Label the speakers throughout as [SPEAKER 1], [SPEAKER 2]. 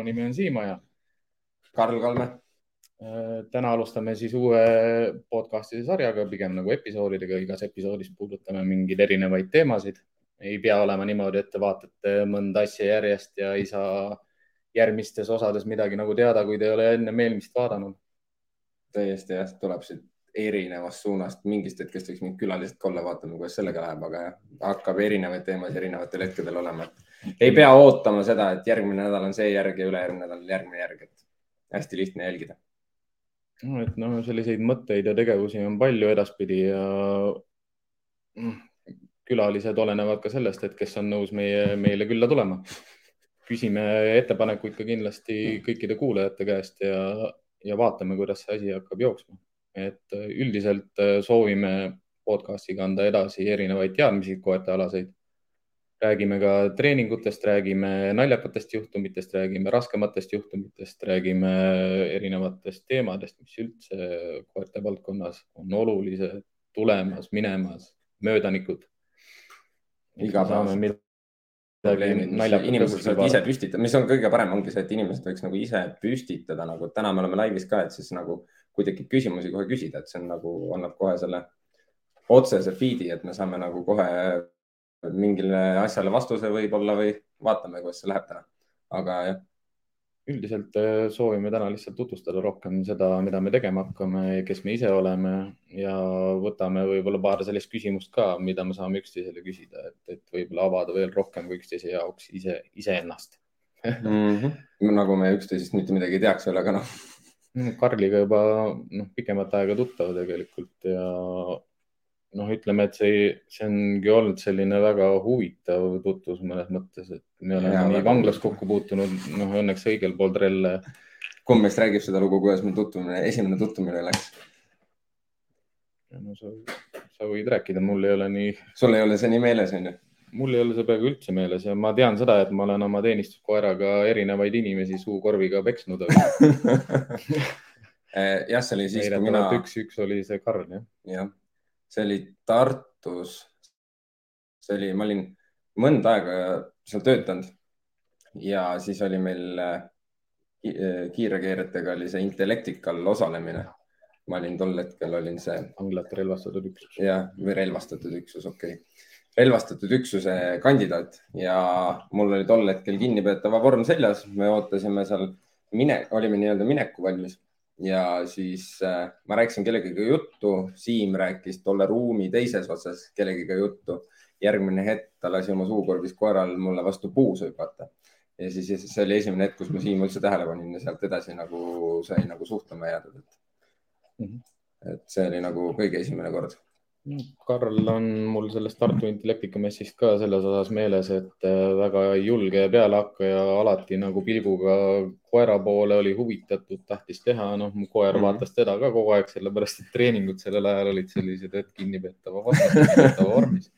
[SPEAKER 1] minu nimi on Siim Aja.
[SPEAKER 2] Karl Kalme.
[SPEAKER 1] Äh, täna alustame siis uue podcast'i sarjaga, pigem nagu episoodidega, igas episoodis puudutame mingeid erinevaid teemasid. ei pea olema niimoodi, et te vaatate mõnda asja järjest ja ei saa järgmistes osades midagi nagu teada, kui te ei ole ennem eelmist vaadanud.
[SPEAKER 2] täiesti jah, tuleb siit erinevast suunast, mingist hetkest võiks mind külaliselt ka olla, vaatame, kuidas sellega läheb, aga jah, hakkab erinevaid teemasid erinevatel hetkedel olema. Ei pea ootama seda, et järgmine nädal on see järg ja ülejärgmine nädal järgmine järg, et hästi lihtne jälgida.
[SPEAKER 1] no et noh, selliseid mõtteid ja tegevusi on palju edaspidi ja mm, külalised olenevad ka sellest, et kes on nõus meie, meile külla tulema. küsime ettepanekuid ka kindlasti kõikide kuulajate käest ja, ja vaatame, kuidas see asi hakkab jooksma et üldiselt soovime podcast'iga anda edasi erinevaid teadmisi koertealaseid. Räägime ka treeningutest, räägime naljakatest juhtumitest, räägime raskematest juhtumitest, räägime erinevatest teemadest, mis üldse koerte valdkonnas on olulised, tulemas, minemas, möödanikud.
[SPEAKER 2] igapäevaselt inimesed saavad ise püstitada, mis on kõige parem, ongi see, et inimesed võiks nagu ise püstitada, nagu täna me oleme laivis ka, et siis nagu kui tekib küsimusi, kohe küsida, et see on nagu, annab kohe selle otsese feed'i, et me saame nagu kohe mingile asjale vastuse võib-olla või vaatame, kuidas see läheb täna. aga jah.
[SPEAKER 1] üldiselt äh, soovime täna lihtsalt tutvustada rohkem seda, mida me tegema hakkame, kes me ise oleme ja võtame võib-olla paar sellist küsimust ka, mida me saame üksteisele küsida, et, et võib-olla avada veel rohkem kui üksteise jaoks ise, iseennast
[SPEAKER 2] mm. -hmm. nagu me üksteisest mitte midagi ei teaks veel, aga noh
[SPEAKER 1] Karliga juba noh, pikemat aega tuttav tegelikult ja noh, ütleme, et see, see ongi olnud selline väga huvitav tutvus mõnes mõttes, et me oleme ja, nii vanglas kokku puutunud, noh, õnneks õigel pool trelle.
[SPEAKER 2] kumb meist räägib seda lugu, kuidas meil tutvumine, esimene tutvumine läks?
[SPEAKER 1] no sa, sa võid rääkida, mul ei ole nii.
[SPEAKER 2] sul ei ole see nii meeles, onju?
[SPEAKER 1] mul ei ole see peaaegu üldse meeles ja ma tean seda, et ma olen oma teenistuskoeraga erinevaid inimesi suukorviga peksnud
[SPEAKER 2] eh, jah, see oli siis, kui mina.
[SPEAKER 1] üks-üks oli see Karl, jah.
[SPEAKER 2] jah, see oli Tartus. see oli, ma olin mõnda aega seal töötanud ja siis oli meil eh, kiirreageerijatega oli see Intellectical osalemine. ma olin tol hetkel, olin see.
[SPEAKER 1] anglate relvastatud üksus.
[SPEAKER 2] jah, või relvastatud üksus, okei okay relvastatud üksuse kandidaat ja mul oli tol hetkel kinnipeetava vorm seljas, me ootasime seal mine, olime nii-öelda mineku valmis ja siis äh, ma rääkisin kellegagi juttu, Siim rääkis tolle ruumi teises otsas kellegagi juttu. järgmine hetk ta lasi oma suukorvis koeral mulle vastu puusa hüpata ja siis see oli esimene hetk, kus ma Siimu üldse tähele panin ja sealt edasi nagu sai nagu suhtlema jäädud, et mm. -hmm. et see oli nagu kõige esimene kord
[SPEAKER 1] Karl on mul sellest Tartu Intellektika messist ka selles osas meeles, et äh, väga julge pealehakkaja, alati nagu pilguga koera poole oli huvitatud, tahtis teha, noh, mu koer mm -hmm. vaatas teda ka kogu aeg, sellepärast et treeningud sellel ajal olid sellised, et kinnipeetava vormis.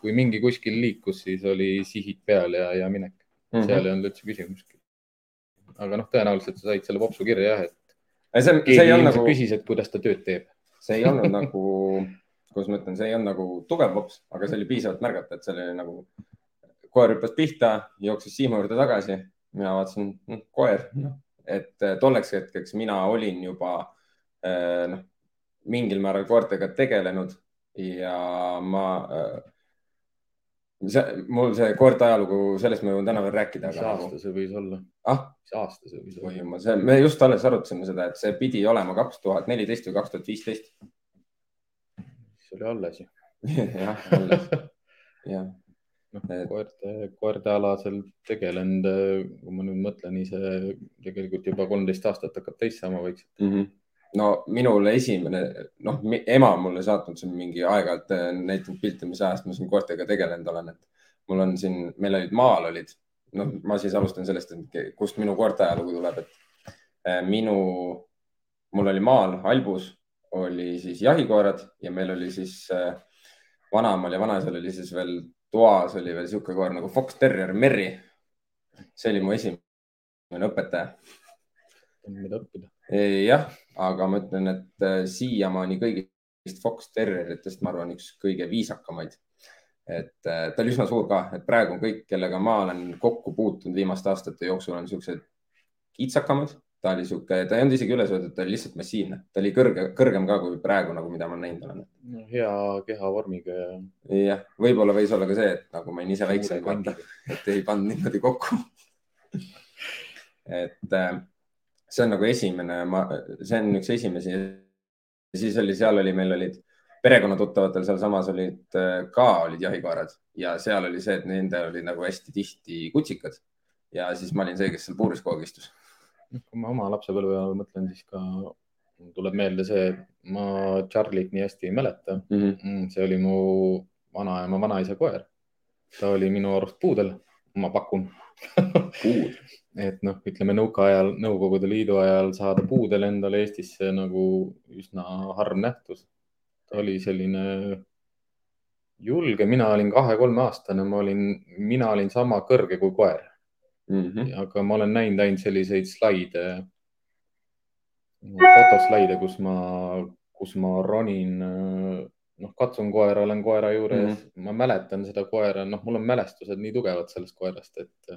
[SPEAKER 1] kui mingi kuskil liikus, siis oli sihid peal ja, ja minek mm. -hmm. seal ei olnud üldse küsimustki. aga noh, tõenäoliselt sa said selle popsu kirja jah, et.
[SPEAKER 2] see, see ei olnud nagu.
[SPEAKER 1] küsis, et kuidas ta tööd teeb.
[SPEAKER 2] see ei olnud nagu kuidas ma ütlen, see ei olnud nagu tugev pops, aga see oli piisavalt märgata, et see oli nagu koer hüppas pihta, jooksis Siimu juurde tagasi. mina vaatasin hm,, koer, noh, et eh, tolleks hetkeks mina olin juba eh, noh, mingil määral koertega tegelenud ja ma äh, see, mul see koerte ajalugu, sellest ma jõuan täna veel rääkida.
[SPEAKER 1] mis aasta nagu... see võis olla
[SPEAKER 2] ah??
[SPEAKER 1] mis aasta see võis olla?
[SPEAKER 2] me just alles arutasime seda, et see pidi olema kaks tuhat neliteist või kaks tuhat viisteist
[SPEAKER 1] oli alles ju.
[SPEAKER 2] jah, alles, jah.
[SPEAKER 1] noh, koerte, koertealasel tegelenud, kui ma nüüd mõtlen ise tegelikult juba kolmteist aastat hakkab täis saama vaikselt
[SPEAKER 2] mm. -hmm no minule esimene, noh, ema on mulle saatnud siin mingi aeg-ajalt äh, näitanud pilte, mis ajast ma siin koertega tegelenud olen, et mul on siin, meil olid maal olid, noh, ma siis alustan sellest, et kust minu koerte ajalugu tuleb, et äh, minu, mul oli maal Albus oli siis jahikoerad ja meil oli siis äh, vanaemal ja vanaisal oli siis veel toas oli veel niisugune koer nagu Fox Terrier Merry. see oli mu esimene õpetaja.
[SPEAKER 1] mida õppida.
[SPEAKER 2] jah, aga ma ütlen, et äh, siiamaani kõigist Fox Terrieritest, ma arvan, üks kõige viisakamaid. et äh, ta oli üsna suur ka, et praegu kõik, kellega ma olen kokku puutunud viimaste aastate jooksul, on siuksed kitsakamad. Ta oli sihuke, ta ei olnud isegi üles öeldud, ta oli lihtsalt massiivne, ta oli kõrge, kõrgem ka kui praegu nagu, mida ma näinud olen
[SPEAKER 1] no,. hea kehavormiga ja.
[SPEAKER 2] jah, võib-olla võis olla ka see, et nagu ma olin ise väiksem, et ei pannud niimoodi kokku et äh, see on nagu esimene, ma, see on üks esimesi. siis oli, seal oli, meil olid perekonnatuttavatel sealsamas olid äh, ka olid jahikoerad ja seal oli see, et nendel oli nagu hästi tihti kutsikad ja siis ma olin see, kes seal puuris kogu aeg istus.
[SPEAKER 1] Kui ma oma lapsepõlve peale mõtlen, siis ka tuleb meelde see, ma Charlie't nii hästi ei mäleta mhm. mm. -hmm. see oli mu vanaema vanaisa koer. ta oli minu arust puudel, ma pakun
[SPEAKER 2] puud
[SPEAKER 1] et noh, ütleme nõukaajal, Nõukogude Liidu ajal saada puudel endale Eestisse nagu üsna harv nähtus. ta oli selline julge, mina olin kahe-kolmeaastane, ma olin, mina olin sama kõrge kui koer mm. -hmm. aga ma olen näinud ainult selliseid slaide, fotoslaide, kus ma, kus ma ronin, noh, katsun koera, olen koera juures mm, -hmm. ma mäletan seda koera, noh, mul on mälestused nii tugevad sellest koerast, et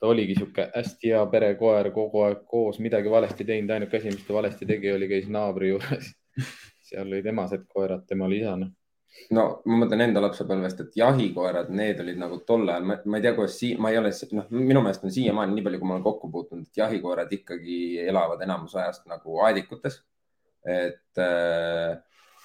[SPEAKER 1] ta oligi sihuke hästi hea perekoer, kogu aeg koos, midagi valesti teinud, ainuke asi, mis ta valesti tegi, oli käis naabri juures seal olid emased koerad, tema oli isane
[SPEAKER 2] no ma mõtlen enda lapsepõlvest, et jahikoerad, need olid nagu tol ajal, ma ei tea, kuidas sii-, ma ei ole, noh, minu meelest on siiamaani nii palju, kui ma olen kokku puutunud, et jahikoerad ikkagi elavad enamus ajast nagu aedikutes. et äh,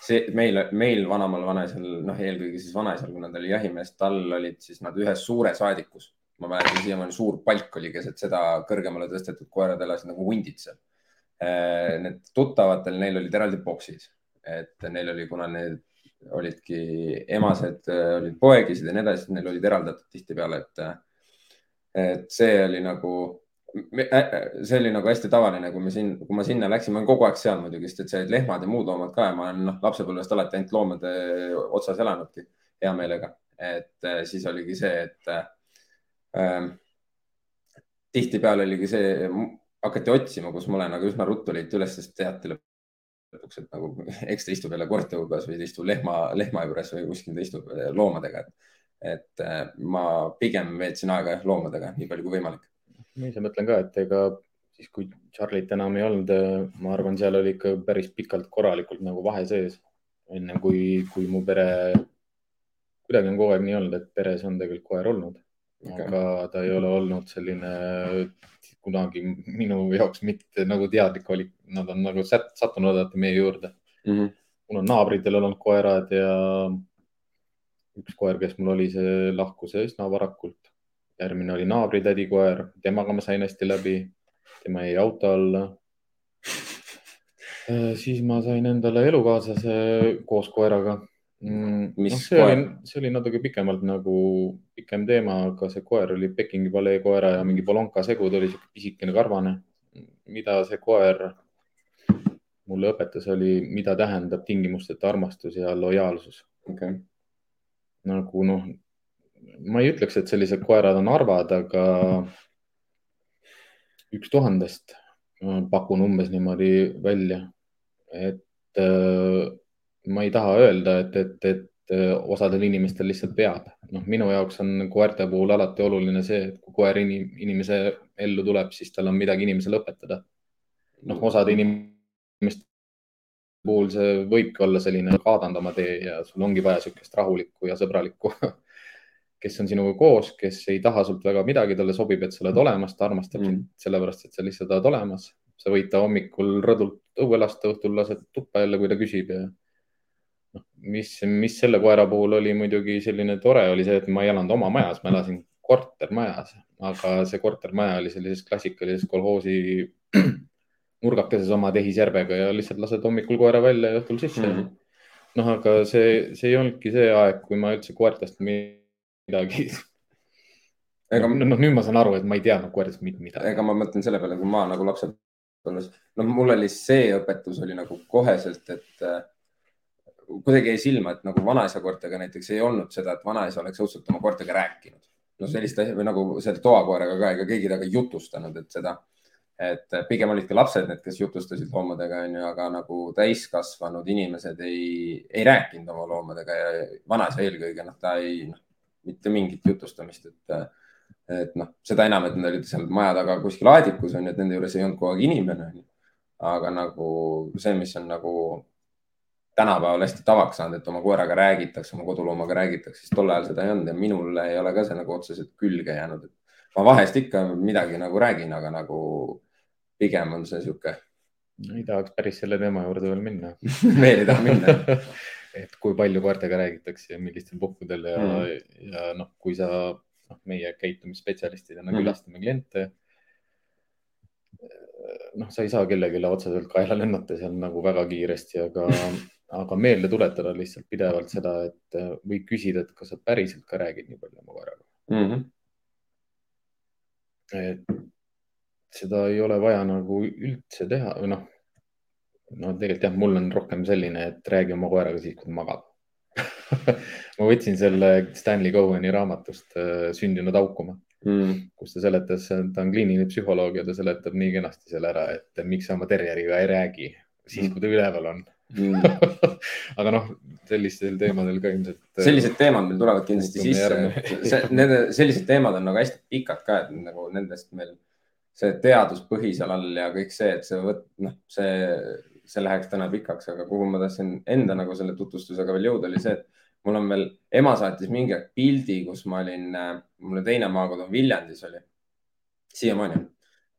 [SPEAKER 2] see meil, meil vanamal vanaisal, noh, eelkõige siis vanaisal, kuna ta oli jahimees, tal olid siis nad ühes suures aedikus. ma mäletan siiamaani suur palk oli keset seda kõrgemale tõstetud, koerad elasid nagu hundid seal. Äh, need tuttavatel, neil olid eraldi boksid, et neil oli, kuna need olidki emased, äh, olid poegisid ja nii edasi, neil olid eraldatud tihtipeale, et, äh, et see oli nagu, äh, see oli nagu hästi tavaline, kui me siin, kui ma sinna läksin, ma olen kogu aeg seal muidugi, sest et see olid lehmad ja muud loomad ka ja ma olen noh, lapsepõlvest alati ainult loomade otsas elanudki hea meelega, et siis oligi see, et äh, tihtipeale oligi see, hakati otsima, kus ma olen, aga üsna ruttu leiti üles, sest teati lõpuks et nagu eks ta istub jälle koerte hulgas või ta istub lehma, lehma juures või kuskil ta istub eh, loomadega. et eh, ma pigem veetsin aega jah loomadega nii palju kui võimalik.
[SPEAKER 1] ma ise mõtlen ka, et ega siis, kui Charlie't enam ei olnud, eh, ma arvan, seal oli ikka päris pikalt korralikult nagu vahe sees, enne kui, kui mu pere, kuidagi on kogu aeg nii olnud, et peres on tegelikult koer olnud okay., aga ta ei ole olnud selline kunagi minu jaoks mitte nagu teadlik valik, nad on nagu sat, sattunud alati meie juurde mm. -hmm. mul on naabritel olnud koerad ja üks koer, kes mul oli, see lahkus üsna varakult. järgmine oli naabritädi koer, temaga ma sain hästi läbi, tema jäi auto alla. Äh, siis ma sain endale elukaaslase koos koeraga mm,. No, see koer? oli, see oli natuke pikemalt nagu pikem teema, aga see koer oli Pekingi palee koera ja mingi polonka segu, ta oli sihuke pisikene karvane. mida see koer mulle õpetas, oli, mida tähendab tingimusteta armastus ja lojaalsus
[SPEAKER 2] okay..
[SPEAKER 1] nagu noh, ma ei ütleks, et sellised koerad on harvad, aga üks tuhandest pakun umbes niimoodi välja, et äh, ma ei taha öelda, et, et, et osadel inimestel lihtsalt peab. noh, minu jaoks on koerte puhul alati oluline see, et kui koer inim, inimese ellu tuleb, siis tal on midagi inimesele õpetada. noh, osade inimeste puhul see võibki olla selline kaadandama tee ja sul ongi vaja niisugust rahulikku ja sõbralikku, kes on sinuga koos, kes ei taha sult väga midagi, talle sobib, et sa oled olemas, ta armastab mm. sind sellepärast, et sa lihtsalt oled olemas. sa võid ta hommikul rõdult õue lasta, õhtul lased tuppa jälle, kui ta küsib ja mis, mis selle koera puhul oli muidugi selline tore, oli see, et ma ei elanud oma majas, ma elasin kortermajas, aga see kortermaja oli sellises klassikalises kolhoosi nurgakeses oma tehisjärvega ja lihtsalt lased hommikul koera välja ja õhtul sisse mm. -hmm. noh, aga see, see ei olnudki see aeg, kui ma üldse koertest midagi ega noh, nüüd ma saan aru, et ma ei teadnud koertest mitte midagi.
[SPEAKER 2] ega ma mõtlen selle peale, kui ma nagu lapsepõlves, noh, mul oli see õpetus oli nagu koheselt, et kuidagi jäi silma, et nagu vanaisa koertega näiteks ei olnud seda, et vanaisa oleks õudselt oma koertega rääkinud. no sellist asja või nagu selle toakoeraga ka, ega keegi temaga jutustanud, et seda, et pigem olid ka lapsed need, kes jutustasid loomadega, onju, aga nagu täiskasvanud inimesed ei, ei rääkinud oma loomadega ja vanaisa eelkõige, noh, ta ei, noh, mitte mingit jutustamist, et, et noh, seda enam, et nad olid seal maja taga kuskil aedikus onju, et nende juures ei olnud kogu aeg inimene onju. aga nagu see, mis on nagu tänapäeval hästi tavaks saanud, et oma koeraga räägitakse, oma koduloomaga räägitakse, siis tol ajal seda ei olnud ja minul ei ole ka see nagu otseselt külge jäänud, ma vahest ikka midagi nagu räägin, aga nagu pigem on see sihuke.
[SPEAKER 1] ei tahaks päris selle teema juurde veel minna
[SPEAKER 2] veel ei taha minna
[SPEAKER 1] et kui palju koertega räägitakse ja millistel puhkudel ja mm., ja noh, kui sa, noh, meie käitumisspetsialistidena mm. külastame kliente. noh, sa ei saa kellelegi otseselt kaela lennata seal nagu väga kiiresti, aga aga meelde tuletada lihtsalt pidevalt seda, et või küsida, et kas sa päriselt ka räägid nii palju oma koeraga mm. -hmm. et seda ei ole vaja nagu üldse teha või noh, no tegelikult jah, mul on rohkem selline, et räägi oma koeraga siis, kui magab ma võtsin selle Stanley Coweni raamatust äh, Sündinud haukuma mm., kus ta seletas, ta on kliiniline psühholoog ja ta seletab nii kenasti selle ära, et miks sa oma terjeriga ei räägi siis, mm. kui ta üleval on mm. aga noh, sellistel teemadel ka ilmselt.
[SPEAKER 2] Äh, sellised teemad meil tulevad kindlasti sisse. Need, sellised teemad on nagu hästi pikad ka, et nagu nendest meil see teaduspõhi seal all ja kõik see, et see võt-, noh, see, see läheks täna pikaks, aga kuhu ma tahtsin enda nagu selle tutvustusega veel jõuda, oli see, et mul on veel, ema saatis mingi aeg pildi, kus ma olin, mul teine maakodu Viljandis oli, siiamaani.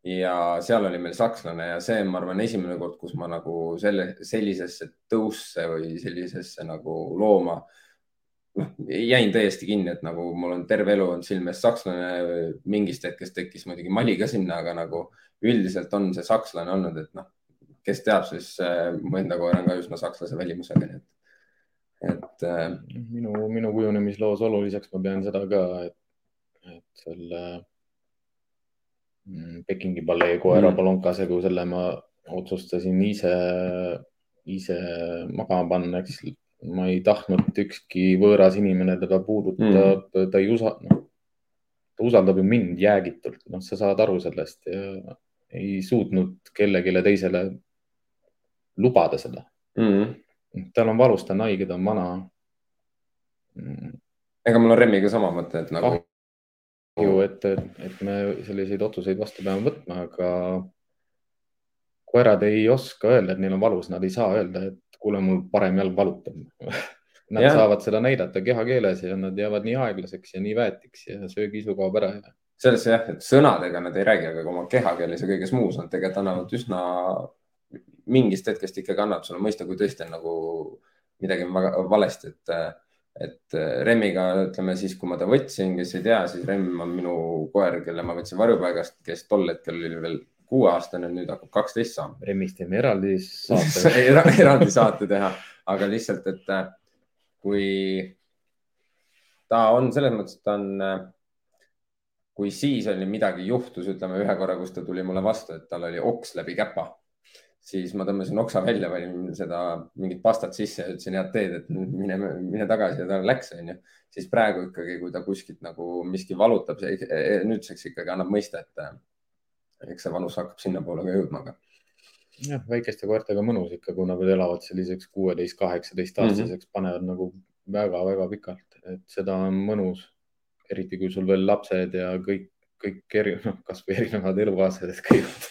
[SPEAKER 2] Ja seal oli meil sakslane ja see, ma arvan, esimene kord, kus ma nagu selle, sellisesse tõusse või sellisesse nagu looma noh, jäin täiesti kinni, et nagu mul on terve elu olnud silme ees sakslane, mingist hetkest tekkis muidugi Mali ka sinna, aga nagu üldiselt on see sakslane olnud, et noh, kes teab, siis äh, mu enda koer on ka üsna sakslase välimusega, nii et, et äh....
[SPEAKER 1] minu, minu kujunemisloos oluliseks ma pean seda ka, et, et selle Pekingi palee koera mm. Polonkasega, selle ma otsustasin ise, ise magama panna, eks ma ei tahtnud, ükski võõras inimene teda puudutab mm., ta ei usa-, noh, ta usaldab ju mind jäägitult, noh, sa saad aru sellest ja ei suutnud kellelegi teisele lubada seda mm.. tal on valus, ta on haige, ta on vana
[SPEAKER 2] mm.. ega mul on Remmiga sama mõte, et nagu
[SPEAKER 1] kahju, et, et, et me selliseid otsuseid vastu peame võtma, aga koerad ei oska öelda, et neil on valus, nad ei saa öelda, et kuule, mul parem jalg valutab Nad ja. saavad seda näidata kehakeeles ja nad jäävad nii aeglaseks ja nii väetiks ja söögiisu kaob ära ja.
[SPEAKER 2] selles jah, et sõnadega nad ei räägi, aga oma kehakeeles ja kõiges muus nad tegelikult annavad üsna, mingist hetkest ikkagi annavad sulle mõista, kui tõesti on nagu midagi valesti, et, et Remmiga, ütleme siis, kui ma ta võtsin, kes ei tea, siis Remm on minu koer, kelle ma võtsin varjupaigast, kes tol hetkel oli veel kuueaastane, nüüd hakkab kaksteist saama.
[SPEAKER 1] Remist teeme eraldi saate
[SPEAKER 2] eraldi saate teha, aga lihtsalt, et äh, kui ta on selles mõttes, et ta on, äh, kui siis oli midagi juhtus, ütleme ühe korra, kus ta tuli mulle vastu, et tal oli oks läbi käpa, siis ma tõmbasin oksa välja, panin seda mingit pastat sisse ja ütlesin head teed, et mine, mine tagasi ja ta läks, onju. siis praegu ikkagi, kui ta kuskilt nagu miski valutab, see nüüdseks ikkagi annab mõista, et äh, eks see vanus hakkab sinnapoole ka jõudma, aga.
[SPEAKER 1] jah, väikeste koertega mõnus ikka, kui nad elavad selliseks kuueteist, kaheksateist aastaseks mm, -hmm. panevad nagu väga-väga pikalt, et seda on mõnus. eriti kui sul veel lapsed ja kõik, kõik eri, noh, kasvõi erinevad elukaaslased käivad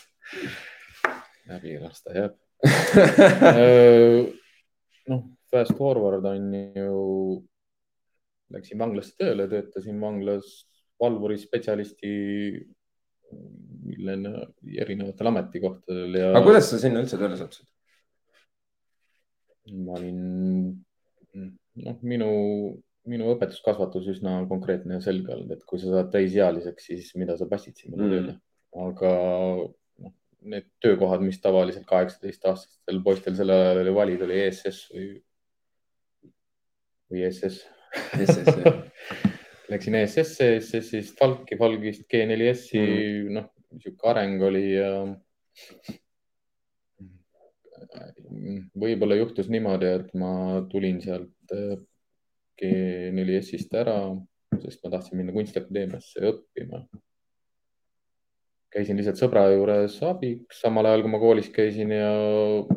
[SPEAKER 1] läbi, las ta jääb noh, fast forward on ju, läksin vanglasse tööle, töötasin vanglas valvuri spetsialisti millena erinevatel ametikohtadel ja.
[SPEAKER 2] aga kuidas sa sinna üldse tööle sattusid?
[SPEAKER 1] ma olin, noh, minu, minu õpetuskasvatus üsna konkreetne ja selge olnud, et kui sa saad täisealiseks, siis mida sa passid sinna mm. tööle. aga noh, need töökohad, mis tavaliselt kaheksateistaastastel poistel sel ajal oli valida, oli ESS või, või ESS. ESS jah Läksin ESS-i, ESS-ist Falki, Falgist G4S-i mm., noh, niisugune areng oli ja võib-olla juhtus niimoodi, et ma tulin sealt äh, G4S-ist ära, sest ma tahtsin minna Kunstiakadeemiasse õppima. Käisin lihtsalt sõbra juures abiks, samal ajal kui ma koolis käisin ja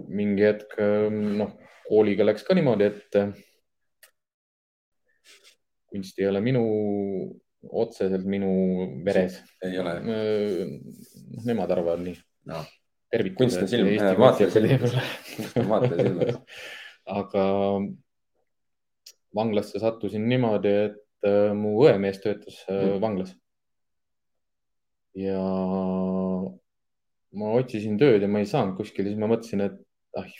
[SPEAKER 1] mingi hetk, noh, kooliga läks ka niimoodi, et kunst ei ole minu, otseselt minu veres.
[SPEAKER 2] ei ole?
[SPEAKER 1] noh, nemad arvavad nii
[SPEAKER 2] no..
[SPEAKER 1] kunst
[SPEAKER 2] on silm, vaataja silmas. vaataja silmas.
[SPEAKER 1] aga vanglasse sattusin niimoodi, et äh, mu õemees töötas mm. vanglas. Ja ma otsisin tööd ja ma ei saanud kuskile, siis ma mõtlesin, et ah,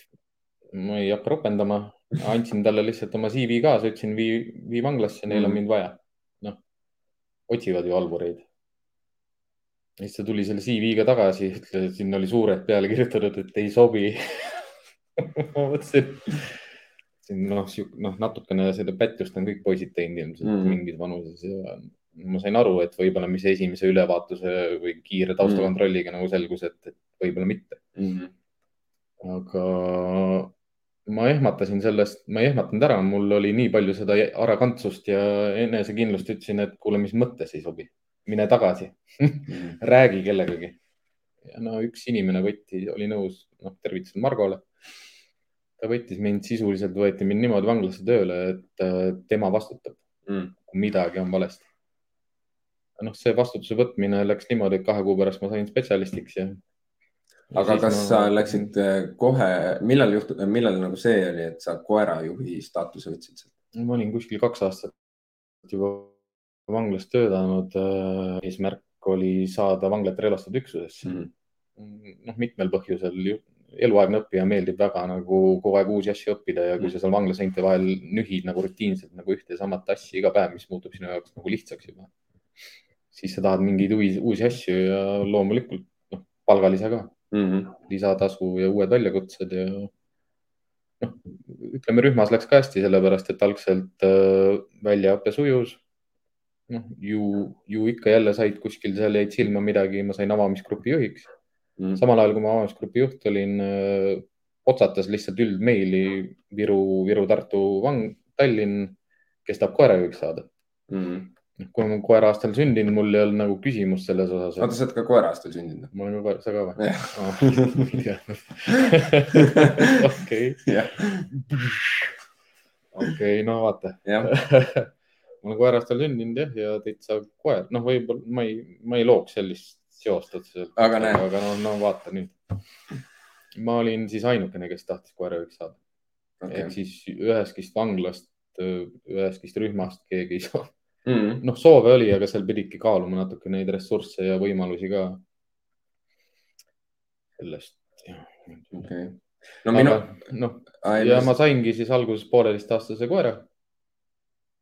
[SPEAKER 1] ma ei hakka ropendama, andsin talle lihtsalt oma CV kaasa, ütlesin vii, vii vanglasse, neil on mind vaja. noh, otsivad ju halvureid. siis ta tuli selle CV-ga tagasi, ütles, et sinna oli suurelt peale kirjutatud, et ei sobi ma mõtlesin, noh, noh, natukene seda pättust on kõik poisid teinud ilmselt mm. mingis vanuses ja ma sain aru, et võib-olla mis esimese ülevaatuse või kiire taustakontrolliga mm. nagu selgus, et, et võib-olla mitte mm. aga ma ehmatasin sellest, ma ei ehmatanud ära, mul oli nii palju seda aragantsust ja enesekindlust, ütlesin, et kuule, mis mõttes ei sobi, mine tagasi mm. räägi kellegagi. ja no üks inimene võtti, oli nõus, noh, tervitused Margole. ta võttis mind sisuliselt, võeti mind niimoodi vanglasse tööle, et tema vastutab mm., kui midagi on valesti. Noh, see vastutuse võtmine läks niimoodi, et kahe kuu pärast ma sain spetsialistiks ja
[SPEAKER 2] aga kas ma... sa läksid äh, kohe, millal juhtus, millal nagu see oli, et sa koerajuhi staatuse võtsid sealt?
[SPEAKER 1] ma olin kuskil kaks aastat juba vanglas töötanud. Äh, eesmärk oli saada vanglate relvastatud üksusesse mm. -hmm. noh, mitmel põhjusel. eluaegne õppija meeldib väga nagu kogu aeg uusi asju õppida ja kui mm. sa seal vanglaseinte vahel nühid nagu rutiinselt nagu ühte ja samat asja iga päev, mis muutub sinu jaoks nagu lihtsaks juba, siis sa tahad mingeid uusi asju ja loomulikult noh, palgalisa ka mm -hmm. lisatasu ja uued väljakutsed ja noh, ütleme rühmas läks ka hästi, sellepärast et algselt äh, väljaõpe sujus. noh, ju, ju ikka jälle said kuskil seal jäid silma midagi, ma sain avamisgrupi juhiks mm. -hmm. samal ajal, kui ma avamisgrupi juht olin äh,, otsatas lihtsalt üldmeili Viru, Viru, Tartu, Vang, Tallinn, kes tahab koerajuhiks saada mm. -hmm kui ma koera aastal sündinud, mul ei olnud nagu küsimust selles osas
[SPEAKER 2] oota, sa oled ka koera aastal sündinud?
[SPEAKER 1] ma olen ka koer, sa ka või? okei. okei, no vaata. ma olen koera aastal sündinud jah, ja täitsa koer, noh, võib-olla ma ei, ma ei looks sellist seost otseselt.
[SPEAKER 2] aga,
[SPEAKER 1] aga no, no vaata nüüd. ma olin siis ainukene, kes tahtis koerajuhiks saada okay.. ehk siis ühestki vanglast, ühestki rühmast keegi ei saanud mm.. noh, soove oli, aga seal pididki kaaluma natuke neid ressursse ja võimalusi ka. sellest.
[SPEAKER 2] okei okay..
[SPEAKER 1] no minu. noh, ja ma saingi siis alguses pooleteistaastase koera.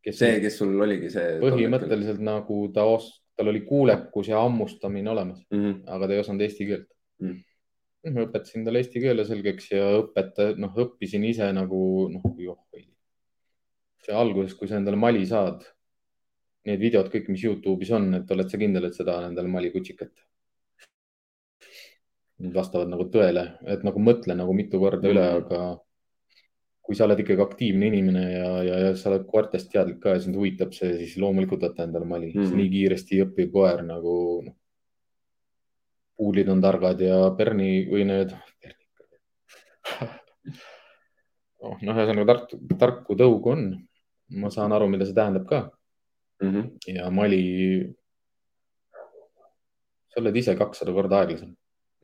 [SPEAKER 2] see, kes sul oligi see?
[SPEAKER 1] põhimõtteliselt nagu ta os-, tal oli kuulekus ja hammustamine olemas mm, -hmm. aga ta ei osanud eesti keelt mm. -hmm ma õpetasin talle eesti keele selgeks ja õpeta-, noh, õppisin ise nagu noh, joh, see alguses, kui sa endale mali saad, need videod kõik, mis Youtube'is on, et oled sa kindel, et sa tahad endale Mali kutsikat? Need vastavad nagu tõele, et nagu mõtle nagu mitu korda mm. üle, aga kui sa oled ikkagi aktiivne inimene ja, ja, ja sa oled koertest teadlik ka ja sind huvitab see, siis loomulikult võta endale Mali mm., nii kiiresti õppiv koer nagu noh, puulid on targad ja Berni või need noh, ühesõnaga tark, tarku tõugu on. ma saan aru, mida see tähendab ka mm. -hmm. ja Mali, sa oled ise kakssada korda aeglasem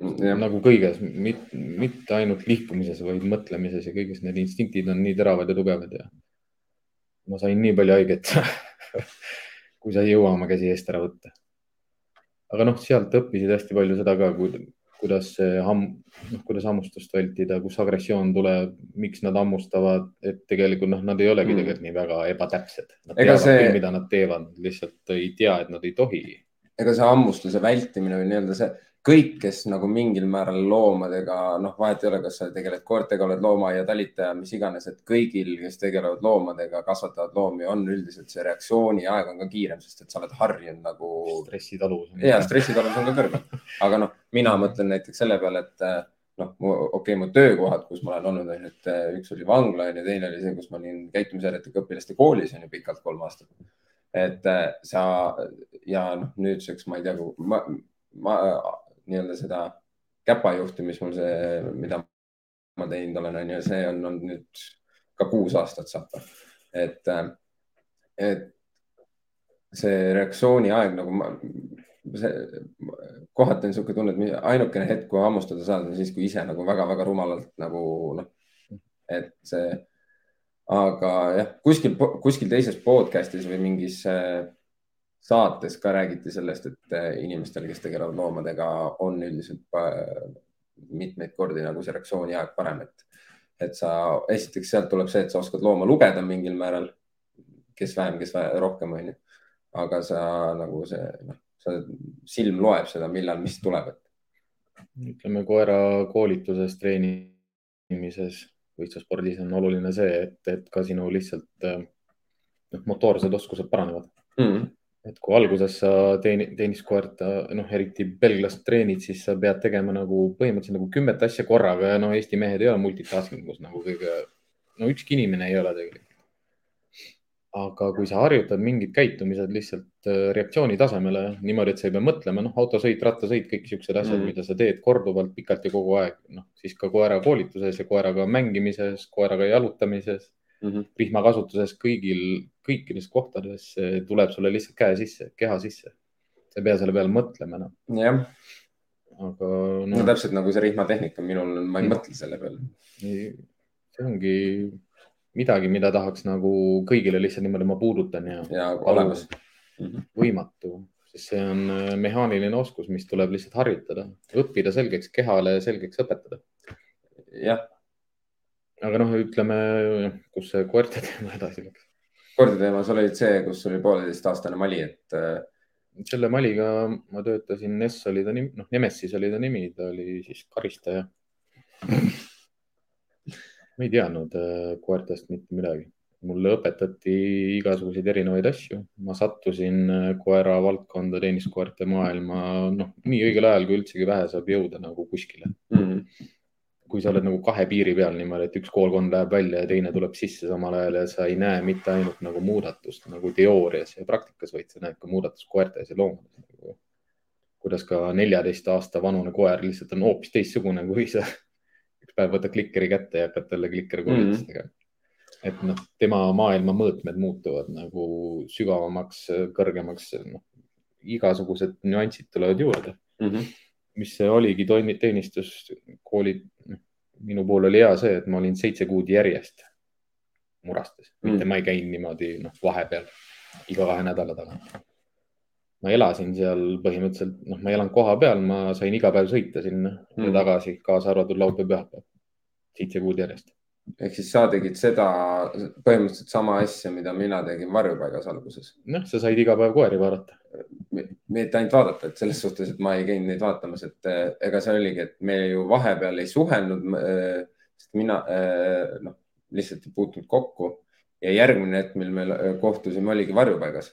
[SPEAKER 1] mm,. nagu kõiges, mitte ainult liikumises, vaid mõtlemises ja kõiges, need instinktid on nii teravad ja tugevad ja ma sain nii palju haiget kui sa ei jõua oma käsi eest ära võtta. aga noh, sealt õppisid hästi palju seda ka, kuidas hamm, noh, kuidas hammustust vältida, kus agressioon tuleb, miks nad hammustavad, et tegelikult noh, nad ei olegi mm. tegelikult nii väga ebatäpsed. Nad Ega teavad see... küll, mida nad teevad, lihtsalt ei tea, et nad ei tohi.
[SPEAKER 2] ega see hammustuse vältimine või nii-öelda see kõik, kes nagu mingil määral loomadega, noh, vahet ei ole, kas sa tegeled koertega, oled loomaaia talitaja, mis iganes, et kõigil, kes tegelevad loomadega, kasvatavad loomi, on üldiselt see reaktsiooniaeg on ka kiirem, sest et sa oled harjunud nagu.
[SPEAKER 1] stressitaluvus.
[SPEAKER 2] ja stressitaluvus on ka kõrgem. aga noh, mina mõtlen näiteks selle peale, et noh, okei okay,, mu töökohad, kus ma olen olnud, on ju, et üks oli vangla on ju, teine oli see, kus ma olin käitumisharjutusega õpilaste koolis on ju pikalt kolm aastat. et sa ja noh, nüüdseks ma ei tea, ma, ma nii-öelda seda käpajuhti, mis mul see, mida ma teinud olen, on ju, see on olnud nüüd ka kuus aastat saab. et, et see reaktsiooni aeg nagu ma, see kohati on niisugune tunne, et ainukene hetk, kui hammustada saad, on siis, kui ise nagu väga-väga rumalalt nagu noh, et see, aga jah, kuskil, kuskil teises podcast'is või mingis äh, saates ka räägiti sellest, et äh, inimestel, kes tegelevad loomadega, on üldiselt mitmeid kordi nagu see reaktsiooniaeg parem, et, et sa esiteks sealt tuleb see, et sa oskad looma lugeda mingil määral, kes vähem, kes vähem, rohkem, onju. aga sa nagu see, noh, sa silm loeb seda, millal, mis tuleb.
[SPEAKER 1] ütleme koera koolituses, treenimises, võistlusspordis on oluline see, et, et ka sinu lihtsalt noh, motoorsed oskused paranevad mm. -hmm et kui alguses sa teeni, tenniskoert, noh, eriti belglast treenid, siis sa pead tegema nagu põhimõtteliselt nagu kümmet asja korraga ja no Eesti mehed ei ole multitasking us nagu kõige, no ükski inimene ei ole tegelikult. aga kui sa harjutad mingid käitumised lihtsalt äh, reaktsiooni tasemele niimoodi, et sa ei pea mõtlema, noh, autosõit, rattasõit, kõik siuksed asjad mm., mida sa teed korduvalt, pikalt ja kogu aeg, noh, siis ka koera koolituses ja koeraga mängimises, koeraga jalutamises mm -hmm. rihmakasutuses kõigil, kõikides kohtades tuleb sulle lihtsalt käe sisse, keha sisse. sa ei pea selle peale mõtlema enam
[SPEAKER 2] jah.
[SPEAKER 1] aga
[SPEAKER 2] no.... no täpselt nagu see rihmatehnika minul, ma ei mm. mõtle selle peale.
[SPEAKER 1] see ongi midagi, mida tahaks nagu kõigile lihtsalt niimoodi ma puudutan ja.
[SPEAKER 2] ja olemas.
[SPEAKER 1] Mhm. võimatu, sest see on äh, mehaaniline oskus, mis tuleb lihtsalt harjutada, õppida selgeks kehale, selgeks õpetada.
[SPEAKER 2] jah
[SPEAKER 1] aga noh, ütleme, kus see koerte teema edasi läks?
[SPEAKER 2] koerte teema, sul oli see, kus oli pooleteistaastane Mali, et.
[SPEAKER 1] Äh, selle Maliga ma töötasin, Ness oli ta nimi, noh, Nemesis oli ta nimi, ta oli siis karistaja. ma ei teadnud äh, koertest mitte midagi, mulle õpetati igasuguseid erinevaid asju, ma sattusin äh, koera valdkonda, tenniskoerte maailma, noh, nii õigel ajal, kui üldsegi vähe saab jõuda nagu kuskile mm. -hmm kui sa oled nagu kahe piiri peal niimoodi, et üks koolkond läheb välja ja teine tuleb sisse samal ajal ja sa ei näe mitte ainult nagu muudatust nagu teoorias ja praktikas, vaid sa näed ka muudatust koertes ja loomades nagu,. kuidas ka neljateist aasta vanune koer lihtsalt on hoopis teistsugune, kui sa üks päev võtad klikeri kätte ja hakkad talle klikerkoolitust mm -hmm. tegema. et noh, tema maailma mõõtmed muutuvad nagu sügavamaks, kõrgemaks, noh, igasugused nüansid tulevad juurde mm. -hmm mis see oligi, teenistus, koolid, noh, minu puhul oli hea see, et ma olin seitse kuud järjest murastes mm., mitte ma ei käinud niimoodi, noh, vahepeal iga kahe nädala tagant. ma elasin seal põhimõtteliselt, noh, ma ei elanud koha peal, ma sain iga päev sõita sinna mm. ja tagasi, kaasa arvatud laupäev, pühapäev, seitse kuud järjest
[SPEAKER 2] ehk siis sa tegid seda põhimõtteliselt sama asja, mida mina tegin varjupaigas alguses.
[SPEAKER 1] noh, sa said iga päev koeri vaadata.
[SPEAKER 2] mitte ainult vaadata, et selles suhtes, et ma ei käinud neid vaatamas, et eh, ega see oligi, et me ju vahepeal ei suhelnud. Eh, sest mina eh, noh, lihtsalt ei puutunud kokku ja järgmine hetk, mil me kohtusime, oligi varjupaigas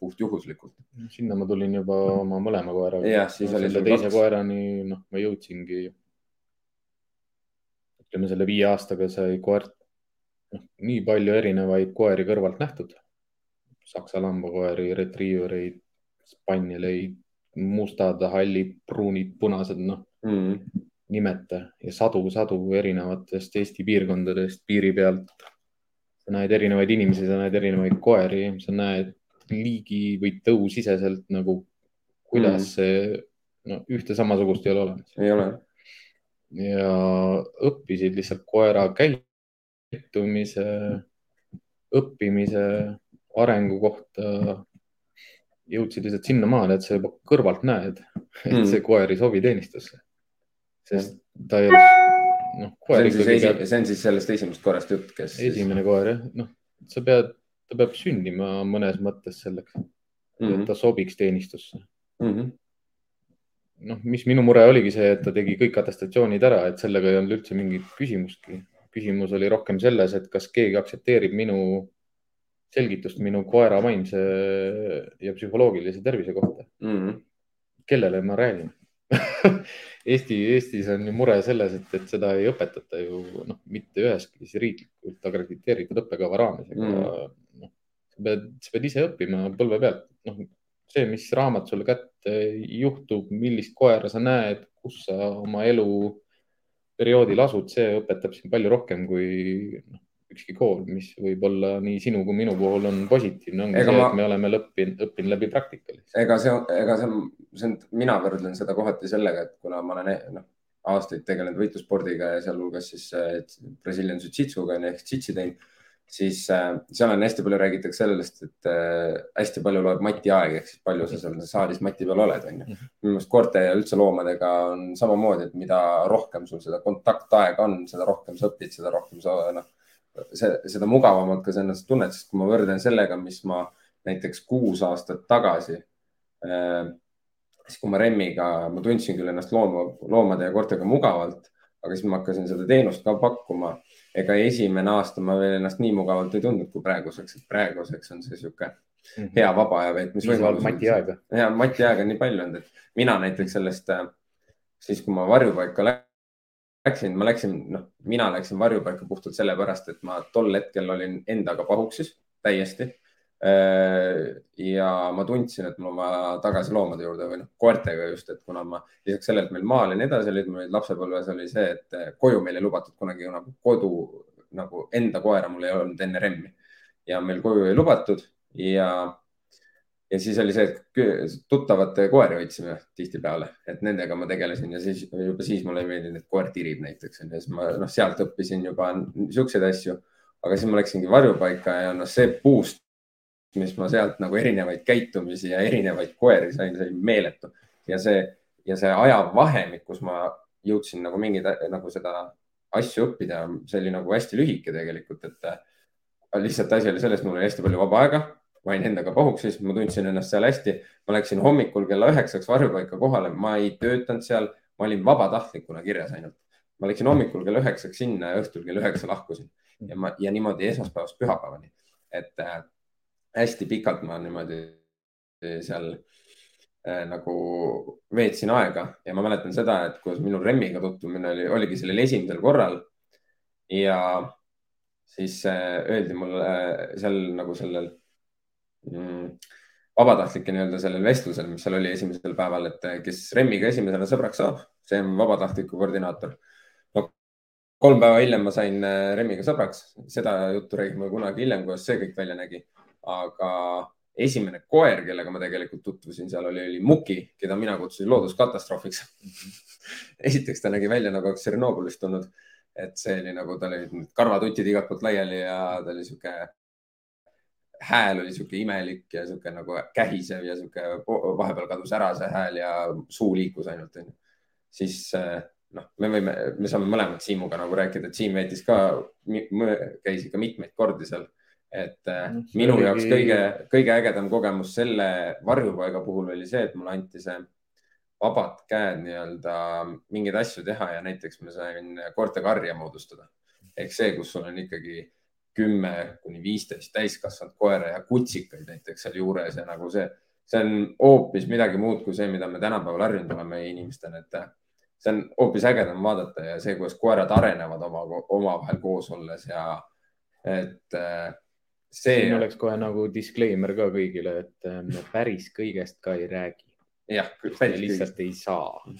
[SPEAKER 2] puht juhuslikult.
[SPEAKER 1] sinna ma tulin juba oma mõlema koeraga.
[SPEAKER 2] jah, siis
[SPEAKER 1] no, oli sul teise kaks... koerani, noh, ma jõudsingi ütleme selle viie aastaga sai koert, noh, nii palju erinevaid koeri kõrvalt nähtud. saksa lambakoeri, retriivereid, spanieleid, mustad, hallid, pruunid, punased, noh mm. nimeta ja sadu-sadu erinevatest Eesti piirkondadest piiri pealt. sa näed erinevaid inimesi, sa näed erinevaid koeri, sa näed liigi või tõusiseselt nagu, kuidas mm. see, no ühte samasugust ei ole olemas.
[SPEAKER 2] ei ole
[SPEAKER 1] ja õppisid lihtsalt koera käitumise, õppimise, arengu kohta. jõudsid lihtsalt sinnamaale, et sa juba kõrvalt näed, et mm. see koer ei sobi teenistusse. sest ta ei ole, noh.
[SPEAKER 2] see on siis, esi, see on siis sellest esimesest koerast jutt, kes.
[SPEAKER 1] esimene siis... koer jah, noh, sa pead, ta peab sündima mõnes mõttes selleks mm, -hmm. et ta sobiks teenistusse mm. -hmm noh, mis minu mure oligi see, et ta tegi kõik atestatsioonid ära, et sellega ei olnud üldse mingit küsimustki. küsimus oli rohkem selles, et kas keegi aktsepteerib minu selgitust minu koera vaimse ja psühholoogilise tervise kohta mm. -hmm. kellele ma räägin Eesti, Eestis on ju mure selles, et, et seda ei õpetata ju noh, mitte üheski riiklikult akrediteeritud õppekava raames, aga mm -hmm. noh, sa pead, sa pead ise õppima põlve pealt, noh see, mis raamat sulle kätte juhtub, millist koera sa näed, kus sa oma eluperioodil asud, see õpetab sind palju rohkem kui noh, ükski kool, mis võib olla nii sinu kui minu puhul on positiivne, ongi ega see ma..., et me oleme õppinud, õppinud läbi praktika.
[SPEAKER 2] ega see, ega see, see on, mina võrdlen seda kohati sellega, et kuna ma olen noh, aastaid tegelenud võitlusspordiga ja sealhulgas siis äh, Brazilian Jiu-Jitsuga ehk Jitsi teinud siis äh, seal on hästi palju räägitakse sellest, et äh, hästi palju loeb Mati aeg ehk siis palju sa seal saalis Mati peal oled, onju. Mhm. minu meelest koerte ja üldse loomadega on samamoodi, et mida rohkem sul seda kontaktaega on, seda rohkem sa õpid, seda rohkem sa noh, seda mugavamalt ka sa ennast tunned, sest kui ma võrdlen sellega, mis ma näiteks kuus aastat tagasi äh,, siis kui ma Remmiga, ma tundsin küll ennast looma, loomade ja koertega mugavalt, aga siis ma hakkasin seda teenust ka pakkuma ega esimene aasta ma veel ennast nii mugavalt ei tundnud kui praeguseks, et praeguseks on see sihuke mm -hmm. hea vaba aja veetmise
[SPEAKER 1] võimalus. Mati aega.
[SPEAKER 2] ja Mati aega on nii palju olnud, et mina näiteks sellest, äh, siis kui ma varjupaika läksin, ma läksin, noh, mina läksin varjupaika puhtalt sellepärast, et ma tol hetkel olin endaga pahuksis täiesti ja ma tundsin, et mul on vaja tagasi loomade juurde või noh, koertega just, et kuna ma lisaks sellele, et meil maal ja nii edasi olid, mul lapsepõlves oli see, et äh, koju meil ei lubatud kunagi nagu kodu nagu enda koera mul ei olnud enne remmi. Ja meil koju ei lubatud ja, ja siis oli see, et tuttavate koeri hoidsime tihtipeale, et nendega ma tegelesin ja siis juba siis mulle ei meeldinud, et koer tirib näiteks ja siis ma noh, sealt õppisin juba siukseid asju, aga siis ma läksingi varjupaika ja noh, see boost mis ma sealt nagu erinevaid käitumisi ja erinevaid koeri sain, see oli meeletu ja see ja see ajavahemik, kus ma jõudsin nagu mingeid nagu seda asju õppida, see oli nagu hästi lühike tegelikult, et äh, lihtsalt asi oli selles, mul oli hästi palju vaba aega, ma olin endaga pahuksis, ma tundsin ennast seal hästi. ma läksin hommikul kella üheksaks varjupaika kohale, ma ei töötanud seal, ma olin vabatahtlikuna kirjas ainult. ma läksin hommikul kella üheksaks sinna ja õhtul kell üheksa lahkusin ja ma ja niimoodi esmaspäevast pühapäevani, et äh, hästi pikalt ma niimoodi seal äh, nagu veetsin aega ja ma mäletan seda, et kuidas minu Remmiga tutvumine oli, oligi sellel esimesel korral. ja siis äh, öeldi mulle seal nagu sellel mm, vabatahtlike nii-öelda sellel vestlusel, mis seal oli esimesel päeval, et kes Remmiga esimesena sõbraks saab, see on vabatahtliku koordinaator. no kolm päeva hiljem ma sain Remmiga sõbraks, seda juttu räägime kunagi hiljem, kuidas see kõik välja nägi aga esimene koer, kellega ma tegelikult tutvusin seal oli, oli Muki, keda mina kutsusin looduskatastroofiks. Esiteks ta nägi välja nagu oleks Tšernobõlist tulnud, et see oli nagu, tal olid karvatutid igalt poolt laiali ja ta oli sihuke, hääl oli sihuke imelik ja sihuke nagu kähisev ja sihuke vahepeal kadus ära see hääl ja suu liikus ainult onju. siis noh, me võime, me saame mõlemad Siimuga nagu rääkida, Siim veetis ka, käis ikka mitmeid kordi seal et äh, no, minu oligi... jaoks kõige, kõige ägedam kogemus selle varjupaiga puhul oli see, et mulle anti see vabad käed nii-öelda mingeid asju teha ja näiteks ma sain koerte karja moodustada. ehk see, kus sul on ikkagi kümme kuni viisteist täiskasvanud koera ja kutsikaid näiteks sealjuures ja nagu see, see on hoopis midagi muud kui see, mida me tänapäeval harjunud oleme inimestena, et see on hoopis ägedam vaadata ja see, kuidas koerad arenevad oma, omavahel koos olles ja et äh,
[SPEAKER 1] see siin oleks kohe nagu disclaimer ka kõigile, et äh, me päris kõigest ka ei räägi.
[SPEAKER 2] jah,
[SPEAKER 1] päris lihtsalt kõigest. ei saa.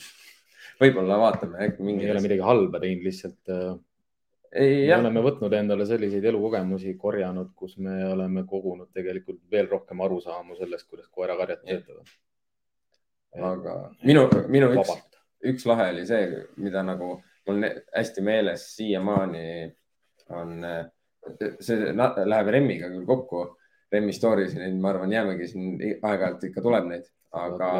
[SPEAKER 2] võib-olla vaatame äkki mingi.
[SPEAKER 1] ei ole midagi halba teinud, lihtsalt. Äh, ei, me oleme võtnud endale selliseid elukogemusi, korjanud, kus me oleme kogunud tegelikult veel rohkem arusaamu sellest, kuidas koerakarjad töötavad.
[SPEAKER 2] aga minu, minu üks, üks lahe oli see, mida nagu mul hästi meeles siiamaani on äh, see läheb Remmiga küll kokku, Remmi story'si, neid ma arvan, jäämegi siin aeg-ajalt ikka tuleb neid, aga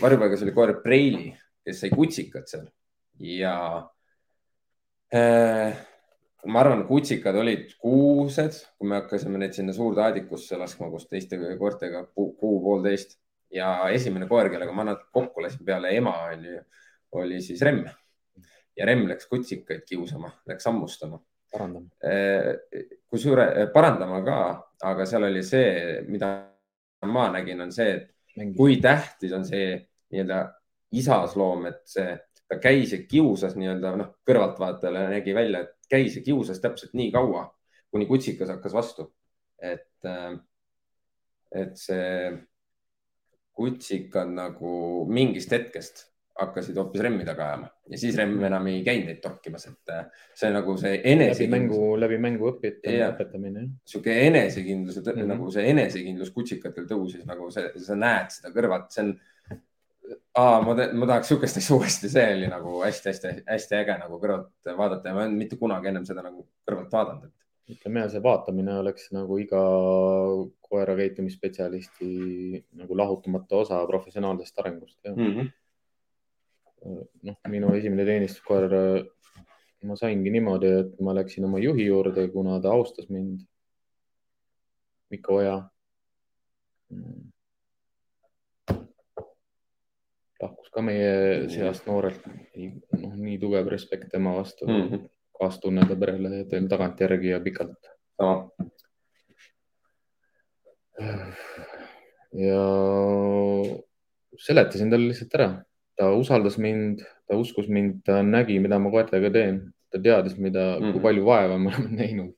[SPEAKER 2] varjupaigas oli koer Preili, kes sai kutsikat seal. Ja äh, ma arvan, kutsikad olid kuused, kui me hakkasime neid sinna suurde aadikusse laskma koos teiste koertega kuu, kuu-poolteist ja esimene koer, kellega ma nad kokku lasin peale ema oli, oli siis Remm. Ja Remm läks kutsikaid kiusama, läks hammustama kusjuures eh, parandama ka, aga seal oli see, mida ma nägin, on see, et Mängi. kui tähtis on see nii-öelda isasloom, et see, ta käis ja kiusas nii-öelda noh, kõrvaltvaatajale nägi välja, et käis ja kiusas täpselt nii kaua, kuni kutsikas hakkas vastu. et, eh, et see kutsikad nagu mingist hetkest hakkasid hoopis remmi taga ajama ja siis remm enam ei käinud neid torkimas, et äh, see nagu see
[SPEAKER 1] läbi
[SPEAKER 2] enesekindlus
[SPEAKER 1] mängu, läbi mängu
[SPEAKER 2] Jah.
[SPEAKER 1] õpetamine.
[SPEAKER 2] sihuke enesekindlus mm. -hmm. nagu see enesekindlus kutsikatel tõusis nagu see, sa näed seda kõrvalt, see on. ma, ma tahaks sihukest asja uuesti, see oli nagu hästi-hästi-hästi äge nagu kõrvalt vaadata ja ma ei olnud mitte kunagi ennem seda nagu kõrvalt vaadanud.
[SPEAKER 1] ütleme ja see vaatamine oleks nagu iga koera käitumisspetsialisti nagu lahutamatu osa professionaalsest arengust
[SPEAKER 2] Mm -hmm.
[SPEAKER 1] noh, minu esimene teenistuskoer, ma saingi niimoodi, et ma läksin oma juhi juurde, kuna ta austas mind. Mikko Oja. lahkus ka meie seast noorelt, noh, nii tugev respekt tema vastu mm. -hmm. kaastunne ta perele veel tagantjärgi ja pikalt. ja seletasin talle lihtsalt ära, ta usaldas mind, ta uskus mind, ta nägi, mida ma koertega teen, ta teadis, mida mm, -hmm. kui
[SPEAKER 2] Mhm.
[SPEAKER 1] palju vaeva me oleme näinud.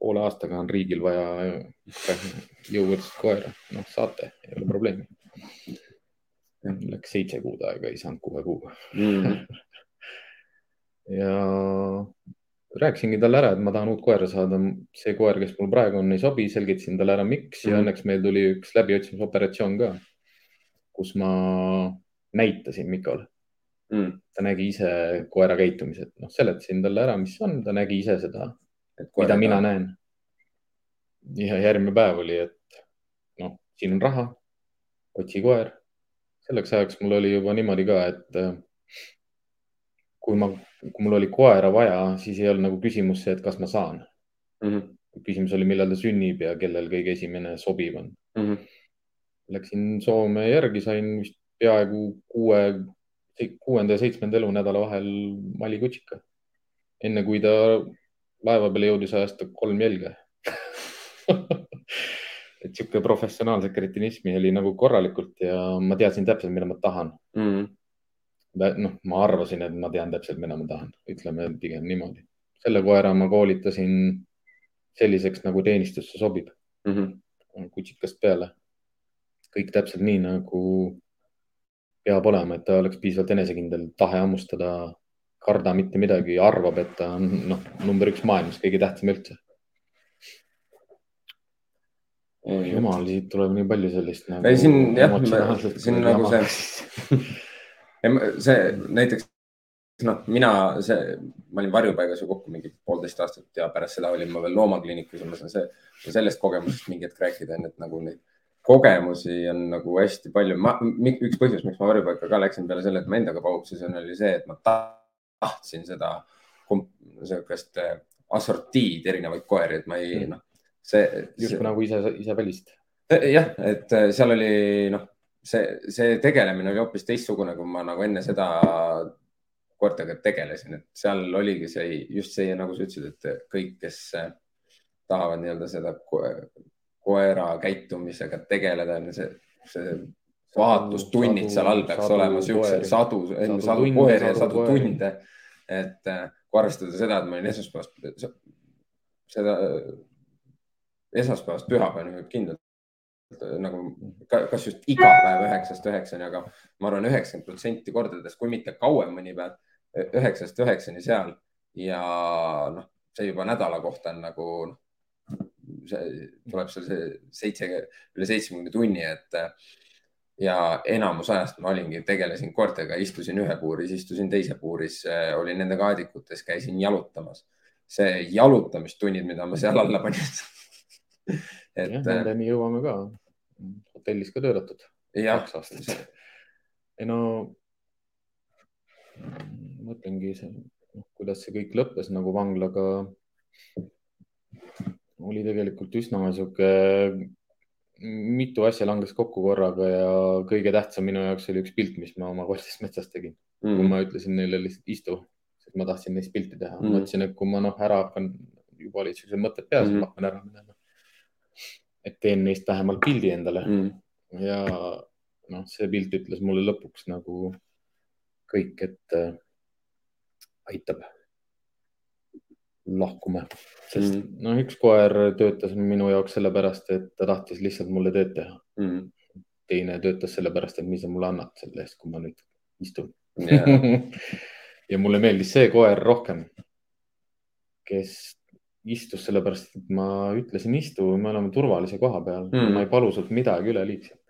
[SPEAKER 1] poole aastaga on riigil vaja jõuvõrdset koera, noh, saate, ei ole probleemi. Läks seitse kuud aega, ei saanud kuue kuuga
[SPEAKER 2] mm.
[SPEAKER 1] ja rääkisingi talle ära, et ma tahan uut koera saada. see koer, kes mul praegu on, ei sobi, selgitasin talle ära, miks ja
[SPEAKER 2] Mhm.
[SPEAKER 1] õnneks meil tuli üks läbiotsimisoperatsioon ka, kus ma näitasin Mikole,
[SPEAKER 2] Mm.
[SPEAKER 1] ta nägi ise koera käitumised, noh, seletasin talle ära, mis on, ta nägi ise seda, mida mina näen. ja järgmine päev oli, et noh, siin on raha, otsi koer. selleks ajaks mul oli juba niimoodi ka, et äh, kui ma, kui mul oli koera vaja, siis ei olnud nagu küsimus see, et kas ma saan.
[SPEAKER 2] mm. -hmm.
[SPEAKER 1] küsimus oli, millal ta sünnib ja kellel kõige esimene sobiv on.
[SPEAKER 2] Mm -hmm.
[SPEAKER 1] Läksin Soome järgi, sain vist peaaegu kuue, kuuenda ja seitsmenda elunädala vahel Mali kutsika. enne kui ta laeva peale jõudis, ajas ta kolm jälge. et sihuke professionaalse kretinismi oli nagu korralikult ja ma teadsin täpselt, mida ma tahan.
[SPEAKER 2] Mm
[SPEAKER 1] noh, ma arvasin, et ma tean täpselt, mida ma tahan, ütleme pigem niimoodi. selle koera ma koolitasin selliseks, nagu teenistusse sobib,
[SPEAKER 2] Mm -hmm.
[SPEAKER 1] kutsikast peale. kõik täpselt nii, nagu peab olema, et ta oleks piisavalt enesekindel, tahe hammustada, karda mitte midagi, arvab, et ta on noh, number üks maailmas, kõige tähtsam üldse. jumal, siit tuleb nii palju sellist nagu.
[SPEAKER 2] ei, siin jah, siin nagu see, see näiteks noh, mina, see, ma olin varjupaigas ju kokku mingi poolteist aastat ja pärast seda olin ma veel loomakliinikus ja ma saan see, sellest kogemusest mingi hetk rääkida, et nagu neid kogemusi on nagu hästi palju. ma, üks põhjus, miks ma varjupaika ka läksin peale selle, et ma endaga paugutasin, oli see, et ma tahtsin seda niisugust assortiid erinevaid koeri, et ma ei noh, see, see.
[SPEAKER 1] justkui nagu ise, ise välist.
[SPEAKER 2] jah, et seal oli noh, see, see tegelemine oli hoopis teistsugune, kui ma nagu enne seda koertega tegelesin, et seal oligi see just see, nagu sa ütlesid, et kõik, kes tahavad nii-öelda seda koera käitumisega tegeleda, see, see vaatustunnid seal all peaks sadu, olema siuksed sadu, sadu, sadu koeri ja sadu tunde. et kui arvestada seda, et ma olin esmaspäevast, seda esmaspäevast pühapäevani võib kindlalt nagu kas just iga päev üheksast üheksani, aga ma arvan, üheksakümmend protsenti kordades, kui mitte kauem mõni päev, üheksast üheksani seal. Ja noh, see juba nädala kohta on nagu noh, see tuleb seal see seitse, üle seitsmekümne tunni, et ja enamus ajast ma olingi, tegelesin koertega, istusin ühe puuris, istusin teise puuris, olin nende kaadikutes, käisin jalutamas. see jalutamistunnid, mida ma seal alla panin
[SPEAKER 1] et.... jah, nendeni jõuame ka. hotellis ka töötatud. kaks aastat. ei no, mõtlengi, kuidas see kõik lõppes nagu vanglaga. Oli tegelikult üsna sihuke mitu asja langes kokku korraga ja kõige tähtsam minu jaoks oli üks pilt, mis ma oma koertest metsas tegin mm. -hmm. kui ma ütlesin neile lihtsalt istu, sest ma tahtsin neist pilti teha mm. -hmm. mõtlesin, et kui ma noh, ära hakkan, juba olid siuksed mõtted peas mm, -hmm. ma hakkan ära minema. et teen neist vähemalt pildi endale mm. -hmm. ja noh, see pilt ütles mulle lõpuks nagu kõik, et äh, aitab. lahkume, sest mm -hmm. noh, üks koer töötas minu jaoks sellepärast, et ta tahtis lihtsalt mulle tööd teha
[SPEAKER 2] mm. -hmm.
[SPEAKER 1] teine töötas sellepärast, et mis sa mulle annad selle eest, kui ma nüüd istun
[SPEAKER 2] yeah.
[SPEAKER 1] ja mulle meeldis see koer rohkem, kes istus sellepärast, et ma ütlesin istu, me oleme turvalise koha peal
[SPEAKER 2] Mm.
[SPEAKER 1] ma ei palu sult midagi üleliigset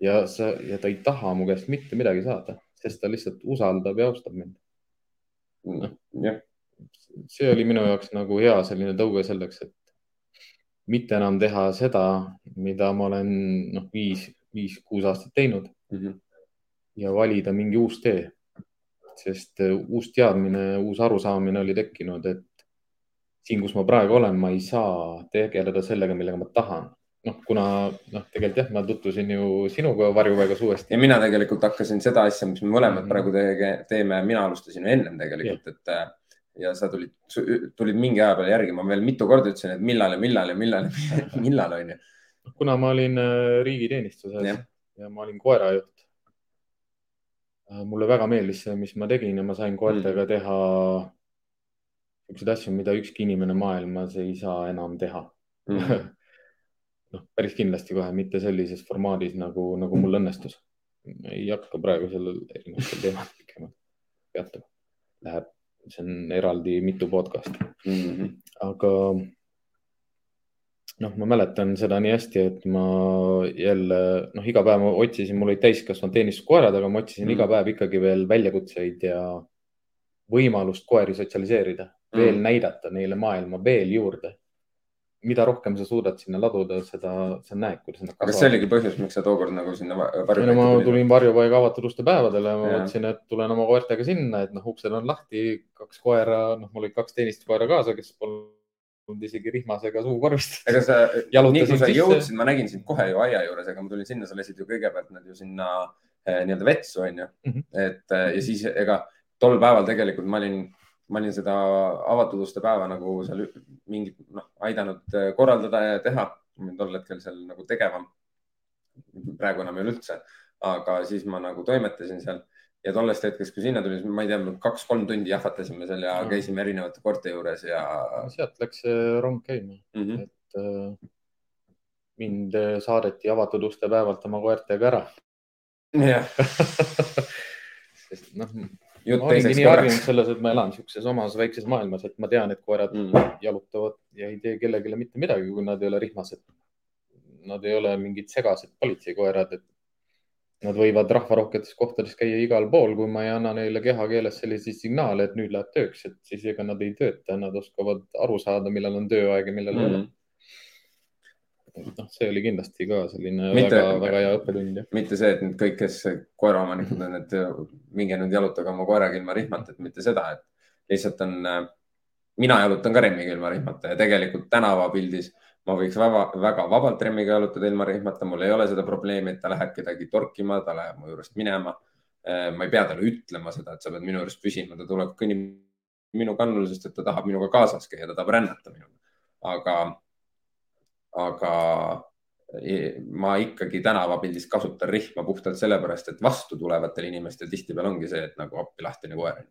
[SPEAKER 1] ja sa ja ta ei taha mu käest mitte midagi saada, sest ta lihtsalt usaldab ja austab mind.
[SPEAKER 2] jah,
[SPEAKER 1] see oli minu jaoks nagu hea selline tõuge selleks, et mitte enam teha seda, mida ma olen noh, viis, viis-kuus aastat teinud
[SPEAKER 2] Mhm.
[SPEAKER 1] ja valida mingi uus tee. sest äh, uus teadmine, uus arusaamine oli tekkinud, et siin, kus ma praegu olen, ma ei saa tegeleda sellega, millega ma tahan. noh, kuna noh, tegelikult jah, ma tutvusin ju sinuga varjupaigas uuesti.
[SPEAKER 2] ja mina tegelikult hakkasin seda asja, mis me mõlemad
[SPEAKER 1] Mhm.
[SPEAKER 2] praegu tege, teeme, mina alustasin ju ennem tegelikult, et äh, ja sa tulid, tulid mingi aja peale järgi, ma veel mitu korda ütlesin, et millal ja millal ja millal ja millal on ju.
[SPEAKER 1] kuna ma olin äh, riigiteenistuses ja. ja ma olin koerajuht. mulle väga meeldis see, mis ma tegin ja ma sain koertega mm. teha niisuguseid asju, mida ükski inimene maailmas ei saa enam teha
[SPEAKER 2] Mhm.
[SPEAKER 1] noh, päris kindlasti kohe mitte sellises formaadis nagu, nagu mul õnnestus. ei hakka praegu sellel erinevatel teemadel pikemalt peatuma. Läheb, see on eraldi mitu podcast'i
[SPEAKER 2] Mhm.
[SPEAKER 1] aga noh, ma mäletan seda nii hästi, et ma jälle noh, iga päev ma otsisin, mul olid täiskasvanud teenistuskoerad, aga ma otsisin
[SPEAKER 2] Mm.
[SPEAKER 1] mm. iga päev ikkagi veel väljakutseid ja võimalust koeri sotsialiseerida mm., veel
[SPEAKER 2] Mm.
[SPEAKER 1] näidata neile maailma veel juurde. Mida rohkem sa suudad sinna laduda, seda sa näed, kuidas nad
[SPEAKER 2] aga kas see oligi põhjus, miks sa tookord nagu sinna va-
[SPEAKER 1] ei no
[SPEAKER 2] varjupaika
[SPEAKER 1] ma tulin varjupaiga avatud uste päevadele ja ma mõtlesin, et tulen oma koertega sinna, et noh, uksed on lahti, kaks koera, noh, mul olid kaks teenistuskoera kaasa, kes polnud isegi rihmasega suukorvist.
[SPEAKER 2] ega sa, nii kui sa jõudsid, ma nägin sind kohe ju aia juures, aga ma tulin sinna, sa lasid ju kõigepealt nad ju sinna eh, nii-öelda vetsu onju.
[SPEAKER 1] Mhm.
[SPEAKER 2] et eh, ja siis ega tol päeval tegelikult ma olin, ma olin seda avatud uste päeva nagu seal mingit noh, aidanud eh, korraldada ja teha. tol hetkel seal nagu tegevam. praegu enam ei ole üldse, aga siis ma nagu toimetasin seal ja tollest hetkest, kui sinna tulin, ma ei tea, kaks-kolm tundi jahvatasime seal ja
[SPEAKER 1] Mm.
[SPEAKER 2] käisime erinevate koerte juures ja
[SPEAKER 1] sealt läks see rong käima,
[SPEAKER 2] mm. -hmm.
[SPEAKER 1] et äh, mind äh, saadeti avatud uste päevalt oma koertega ära.
[SPEAKER 2] jah,
[SPEAKER 1] sest noh,
[SPEAKER 2] jutt
[SPEAKER 1] ma olingi nii harjunud selles, et ma elan niisuguses omas väikses maailmas, et ma tean, et koerad
[SPEAKER 2] Mm.
[SPEAKER 1] jalutavad ja ei tee kellelegi mitte midagi, kui nad ei ole rihmased. Nad ei ole mingid segased politseikoerad, et nad võivad rahvarohketes kohtades käia igal pool, kui ma ei anna neile kehakeeles selliseid signaale, et nüüd läheb tööks, et siis ega nad ei tööta, nad oskavad aru saada, millal on tööaeg ja millal ei ole
[SPEAKER 2] Mm.
[SPEAKER 1] noh, see oli kindlasti ka selline
[SPEAKER 2] Mitte-
[SPEAKER 1] väga, väga hea õppetund
[SPEAKER 2] mitte see, et nüüd kõik, kes koeraomanikud on, et minge nüüd jalutage oma koeraga ilma rihmata, et mitte seda, et lihtsalt on, mina jalutan ka remmiga ilma rihmata ja tegelikult tänavapildis ma võiks väga, väga vabalt remmiga jalutada ilma rihmata, mul ei ole seda probleemi, et ta läheb kedagi torkima, ta läheb mu juurest minema. ma ei pea talle ütlema seda, et sa pead minu juures püsima, ta tuleb, kõnnib minu kannul, sest et ta tahab minuga kaasas käia, ta tahab rännata minuga. aga, aga e- ma ikkagi tänavapildis kasutan rihma puhtalt sellepärast, et vastu tulevatel inimestel tihtipeale ongi see, et nagu appi lahtine koer.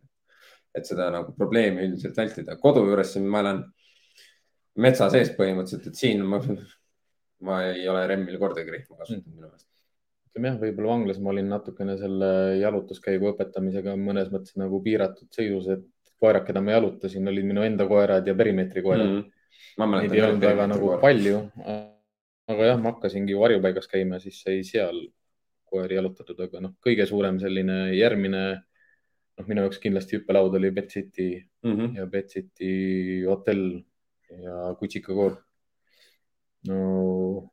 [SPEAKER 2] et seda nagu probleemi üldiselt vältida. kodu juures siin ma elan metsa sees põhimõtteliselt, et siin ma, ma ei ole remmil kordagi rihma kasutanud minu meelest.
[SPEAKER 1] ütleme jah, võib-olla vanglas ma olin natukene selle jalutuskäigu õpetamisega mõnes mõttes nagu piiratud seisus, et koerad, keda ma jalutasin, olid minu enda koerad ja perimeetri koerad mm. -hmm. Neid ei olnud väga nagu. palju. aga jah, ma hakkasingi varjupaigas käima, siis sai seal koeri jalutatud, aga noh, kõige suurem selline järgmine, noh, minu jaoks kindlasti hüppelaud oli Pet City
[SPEAKER 2] Mhm.
[SPEAKER 1] ja Pet City hotell ja kutsikakool. no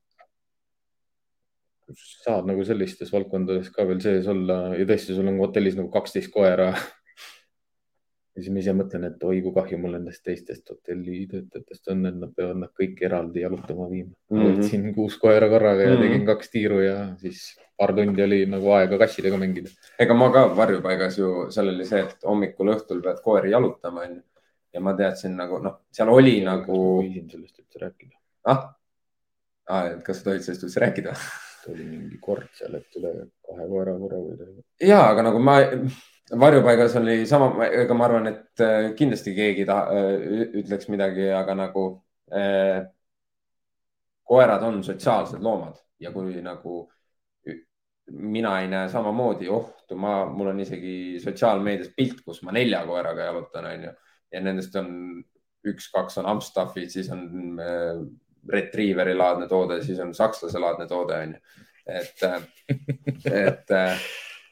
[SPEAKER 1] saad nagu sellistes valdkondades ka veel sees olla ja tõesti, sul on hotellis nagu kaksteist koera. Ja siis ma ise mõtlen, et oi kui kahju mul nendest teistest hotelli töötajatest on, et nad peavad nad kõik eraldi jalutama viima mm.
[SPEAKER 2] Mhm.
[SPEAKER 1] -hmm. võtsin kuus koera korraga ja mm. -hmm. tegin kaks tiiru ja siis paar tundi oli nagu aega kassidega mängida.
[SPEAKER 2] ega ma ka varjupaigas ju, seal oli see, et hommikul õhtul pead koeri jalutama, onju. ja ma teadsin nagu noh, seal oli nagu,
[SPEAKER 1] võisin sellest üldse rääkida,
[SPEAKER 2] ah, ah, et kas sa tohid sellest üldse rääkida?
[SPEAKER 1] oli mingi kord seal, et üle kahe koera korraga.
[SPEAKER 2] ja, aga nagu ma, varjupaigas oli sama, ega ma arvan, et äh, kindlasti keegi taha, ütleks midagi, aga nagu äh, koerad on sotsiaalsed loomad ja kui nagu mina ei näe samamoodi ohtu, ma, mul on isegi sotsiaalmeedias pilt, kus ma nelja koeraga jalutan, onju, ja nendest on üks-kaks on Amstaffid, siis on äh, Retrieveri laadne toode, siis on sakslase laadne toode, onju. et, et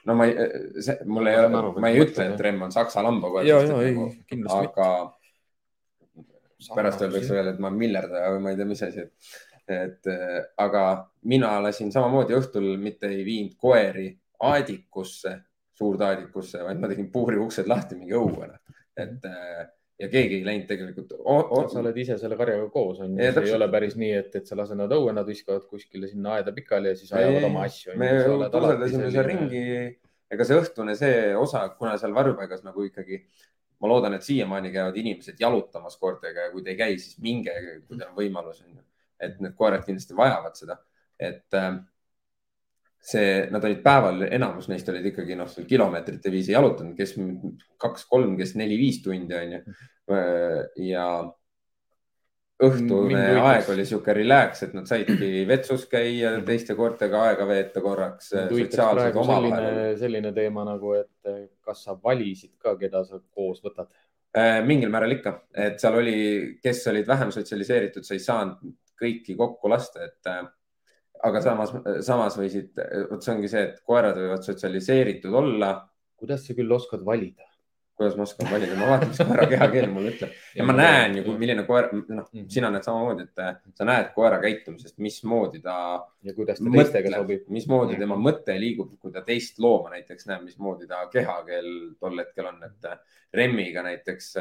[SPEAKER 2] no ma ei, see, mul ei ole, ma ei ütle, et Remm on saksa lambakoer.
[SPEAKER 1] Nagu,
[SPEAKER 2] aga pärast öeldakse veel, et ma olen miljardaja või ma ei tea, mis asi, et et äh, aga mina lasin samamoodi õhtul, mitte ei viinud koeri aedikusse, suurde-aedikusse, vaid ma tegin puuri uksed lahti mingi õuele, et äh, ja keegi ei läinud tegelikult
[SPEAKER 1] oh,. Oh, sa oled ise selle karjaga koos, on ju, see ei ole päris nii, et, et sa lased nad õue, nad viskavad kuskile sinna aeda pikali ja siis ajavad oma asju.
[SPEAKER 2] me tuuseldasime seal ringi, ega see õhtune see osa, kuna seal varjupaigas nagu ikkagi ma loodan, et siiamaani käivad inimesed jalutamas koertega ja kui te ei käi, siis minge, kui teil on võimalus, onju et need koerad kindlasti vajavad seda, et äh, see, nad olid päeval, enamus neist olid ikkagi noh, seal kilomeetrite viisi jalutanud, kes kaks-kolm, kes neli-viis tundi onju. Äh, ja õhtune aeg oli sihuke relax, et nad saidki vetsus käia, teiste koertega aega veeta korraks.
[SPEAKER 1] selline, selline teema nagu, et kas sa valisid ka, keda sa koos võtad?
[SPEAKER 2] Äh, mingil määral ikka, et seal oli, kes olid vähem sotsialiseeritud, sa ei saanud kõiki kokku lasta, et äh, aga samas, samas võisid, vot see ongi see, et koerad võivad sotsialiseeritud olla.
[SPEAKER 1] kuidas sa küll oskad valida?
[SPEAKER 2] kuidas ma oskan valida, ma vaatan, mis koera kehakeel mulle ütleb ja ma näen ju, milline koer, noh, mhm. sina näed samamoodi, et äh, sa näed koera käitumisest, mismoodi ta.
[SPEAKER 1] ja kuidas ta teistega sobib.
[SPEAKER 2] mismoodi tema mõte liigub, kui ta teist looma näiteks näeb, mismoodi ta kehakeel tol hetkel on, et äh, Remmiga näiteks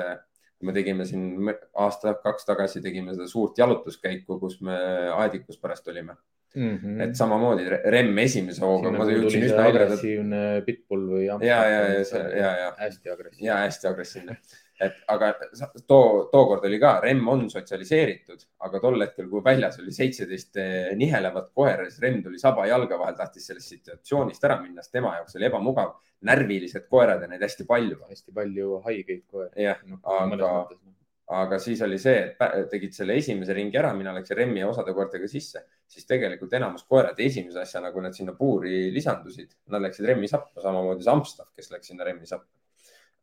[SPEAKER 2] me tegime siin aasta-kaks tagasi tegime seda suurt jalutuskäiku, kus me Aedikus pärast olime mm. -hmm. et samamoodi Remm esimese hooga.
[SPEAKER 1] ma jõudsin üsna agressiivne pitbull või.
[SPEAKER 2] ja, ja, ja, ja, ja.
[SPEAKER 1] hästi agressiivne.
[SPEAKER 2] ja hästi agressiivne et aga too, tookord oli ka, Remm on sotsialiseeritud, aga tol hetkel, kui väljas oli seitseteist eh, nihelevat koera, siis Remm tuli saba jalge vahel, tahtis sellest situatsioonist ära minna, sest tema jaoks oli ebamugav. närvilised koerad ja neid hästi palju.
[SPEAKER 1] hästi palju haigeid koeri.
[SPEAKER 2] jah no,, aga, aga siis oli see, et tegid selle esimese ringi ära, mina läksin Remmi osade koertega sisse, siis tegelikult enamus koerad esimese asjana, kui nad sinna puuri lisandusid, nad läksid Remmi sappa, samamoodi see Amstaff, kes läks sinna Remmi sappa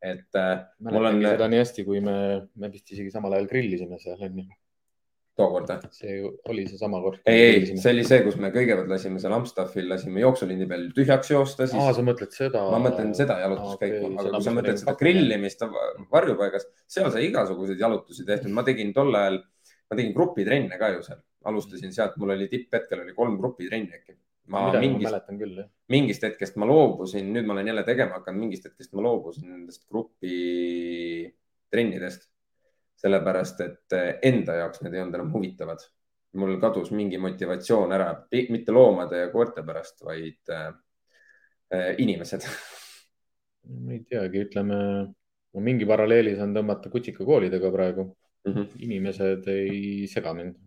[SPEAKER 2] et äh,
[SPEAKER 1] mul on. seda nii hästi, kui me, me vist isegi samal ajal grillisime seal onju.
[SPEAKER 2] Tookord või?
[SPEAKER 1] see oli seesama kord.
[SPEAKER 2] ei, ei, see oli see, kus me kõigepealt lasime seal Amstaffil, lasime jooksulindi peal tühjaks joosta siis....
[SPEAKER 1] aa, sa mõtled seda?
[SPEAKER 2] ma mõtlen seda jalutuskäiku okay,, aga kui sa mõtled seda grillimist varjupaigas, seal sai igasuguseid jalutusi tehtud, ma tegin tol ajal, ma tegin grupitrenne ka ju seal, alustasin sealt, mul oli tipphetkel oli kolm grupitrenni äkki
[SPEAKER 1] ma Midagi mingist, küll,
[SPEAKER 2] mingist hetkest ma loobusin, nüüd ma olen jälle tegema hakanud, mingist hetkest ma loobusin nendest grupitrennidest. Sellepärast, et eh, enda jaoks need ei olnud enam huvitavad. mul kadus mingi motivatsioon ära, mitte loomade ja koerte pärast, vaid äh, inimesed
[SPEAKER 1] ma ei teagi, ütleme, ma mingi paralleeli saan tõmmata kutsikakoolidega praegu mm. -hmm. inimesed ei sega mind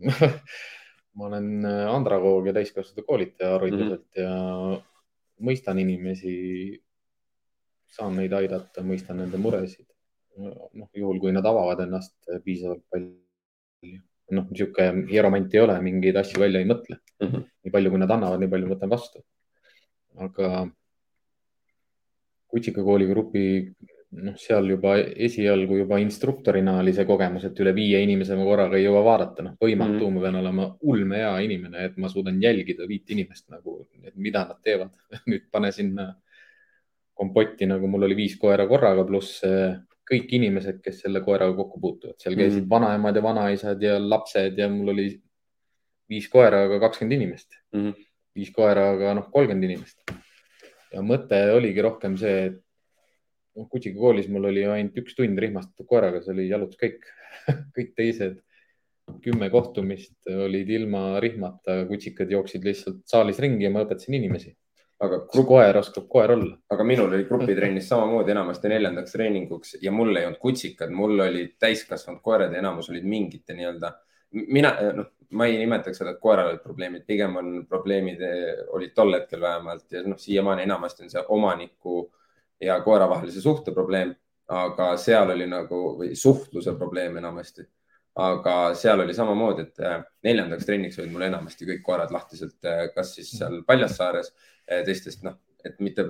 [SPEAKER 1] ma olen andragoog ja täiskasvanute koolitaja hariduselt mm -hmm. ja mõistan inimesi, saan neid aidata, mõistan nende muresid. Noh, juhul kui nad avavad ennast piisavalt palju. noh, niisugune hieromant ei ole, mingeid asju välja ei mõtle mm. -hmm. nii palju, kui nad annavad, nii palju võtan vastu. aga kutsikakooli grupi noh, seal juba esialgu juba instruktorina oli see kogemus, et üle viie inimese ma korraga ei jõua vaadata, noh võimatu mm, -hmm. ma pean olema ulmehea inimene, et ma suudan jälgida viit inimest nagu, et mida nad teevad nüüd pane sinna kompotti, nagu mul oli viis koera korraga, pluss eh, kõik inimesed, kes selle koeraga kokku puutuvad, seal käisid mm vanaemad ja vanaisad ja lapsed ja mul oli viis koera, aga kakskümmend inimest mm. -hmm. viis koera, aga noh, kolmkümmend inimest. ja mõte oligi rohkem see, et noh, Kutsiga koolis mul oli ainult üks tund rihmastatud koeraga, see oli jalutuskäik kõik teised kümme kohtumist olid ilma rihmata, kutsikad jooksid lihtsalt saalis ringi ja ma õpetasin inimesi. Aga koer oskab koer olla.
[SPEAKER 2] aga minul oli grupitrennis samamoodi enamasti neljandaks treeninguks ja mul ei olnud kutsikad, mul olid täiskasvanud koerad ja enamus olid mingite nii-öelda, mina, noh, ma ei nimetaks seda, et koeral olid probleemid, pigem on probleemid olid tol hetkel vähemalt ja noh, siiamaani enamasti on see omaniku ja koera vahelise suhte probleem, aga seal oli nagu või suhtluse probleem enamasti. Aga seal oli samamoodi, et äh, neljandaks trenniks olid mul enamasti kõik koerad lahtiselt, äh, kas siis seal Paljassaares, teistest noh, et mitte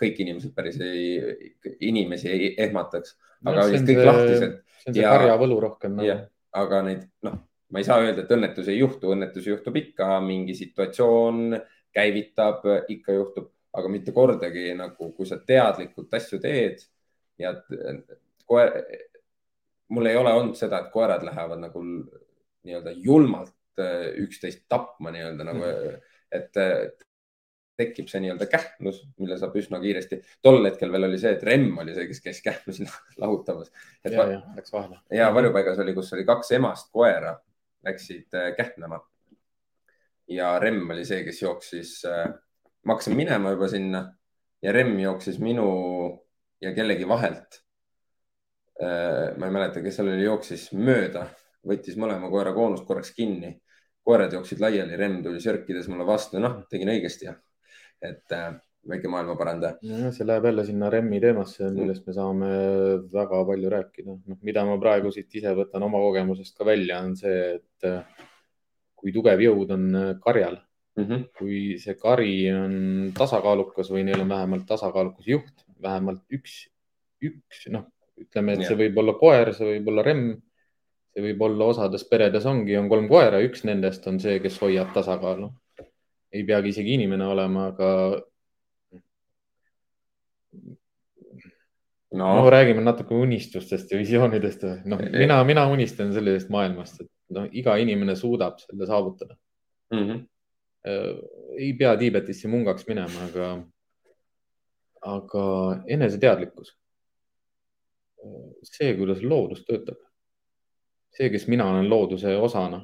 [SPEAKER 2] kõik inimesed päris ei, inimesi ei ehmataks, aga olid kõik
[SPEAKER 1] see,
[SPEAKER 2] lahtised.
[SPEAKER 1] see on see karjavõlu rohkem
[SPEAKER 2] nagu.. jah, aga neid noh, ma ei saa öelda, et õnnetusi ei juhtu, õnnetusi juhtub ikka, mingi situatsioon käivitab, ikka juhtub, aga mitte kordagi nagu, kui sa teadlikult asju teed ja koer, mul ei ole olnud seda, et koerad lähevad nagu nii-öelda julmalt äh, üksteist tapma nii-öelda nagu mm., et tekib see nii-öelda kähnus, mille saab üsna kiiresti. tol hetkel veel oli see, et Remm oli see, kes käis kähnusi lahutamas.
[SPEAKER 1] ja, ja läks vahele.
[SPEAKER 2] ja varjupaigas oli, kus oli kaks emast koera, läksid äh, kähnama. ja Remm oli see, kes jooksis, äh, ma hakkasin minema juba sinna ja Remm jooksis minu ja kellegi vahelt Äh, ma ei mäleta, kes seal oli, jooksis mööda, võttis mõlema koera koonust korraks kinni. koerad jooksid laiali, Remm tuli sörkides mulle vastu, noh, tegin õigesti et äh, väike maailmaparandaja.
[SPEAKER 1] see läheb jälle sinna Remmi teemasse, millest me saame väga palju rääkida. noh, mida ma praegu siit ise võtan oma kogemusest ka välja, on see, et äh, kui tugev jõud on äh, karjal mm. -hmm. kui see kari on tasakaalukas või neil on vähemalt tasakaalukas juht, vähemalt üks, üks, noh ütleme, et ja. see võib olla koer, see võib olla remm, see võib olla osades peredes ongi, on kolm koera, üks nendest on see, kes hoiab tasakaalu. ei peagi isegi inimene olema, aga no. no räägime natuke unistustest ja visioonidest. noh, mina, mina unistan sellisest maailmast, et noh, iga inimene suudab selle saavutada mm. -hmm. ei pea Tiibetisse mungaks minema, aga, aga eneseteadlikkus see, kuidas loodus töötab. see, kes mina olen looduse osana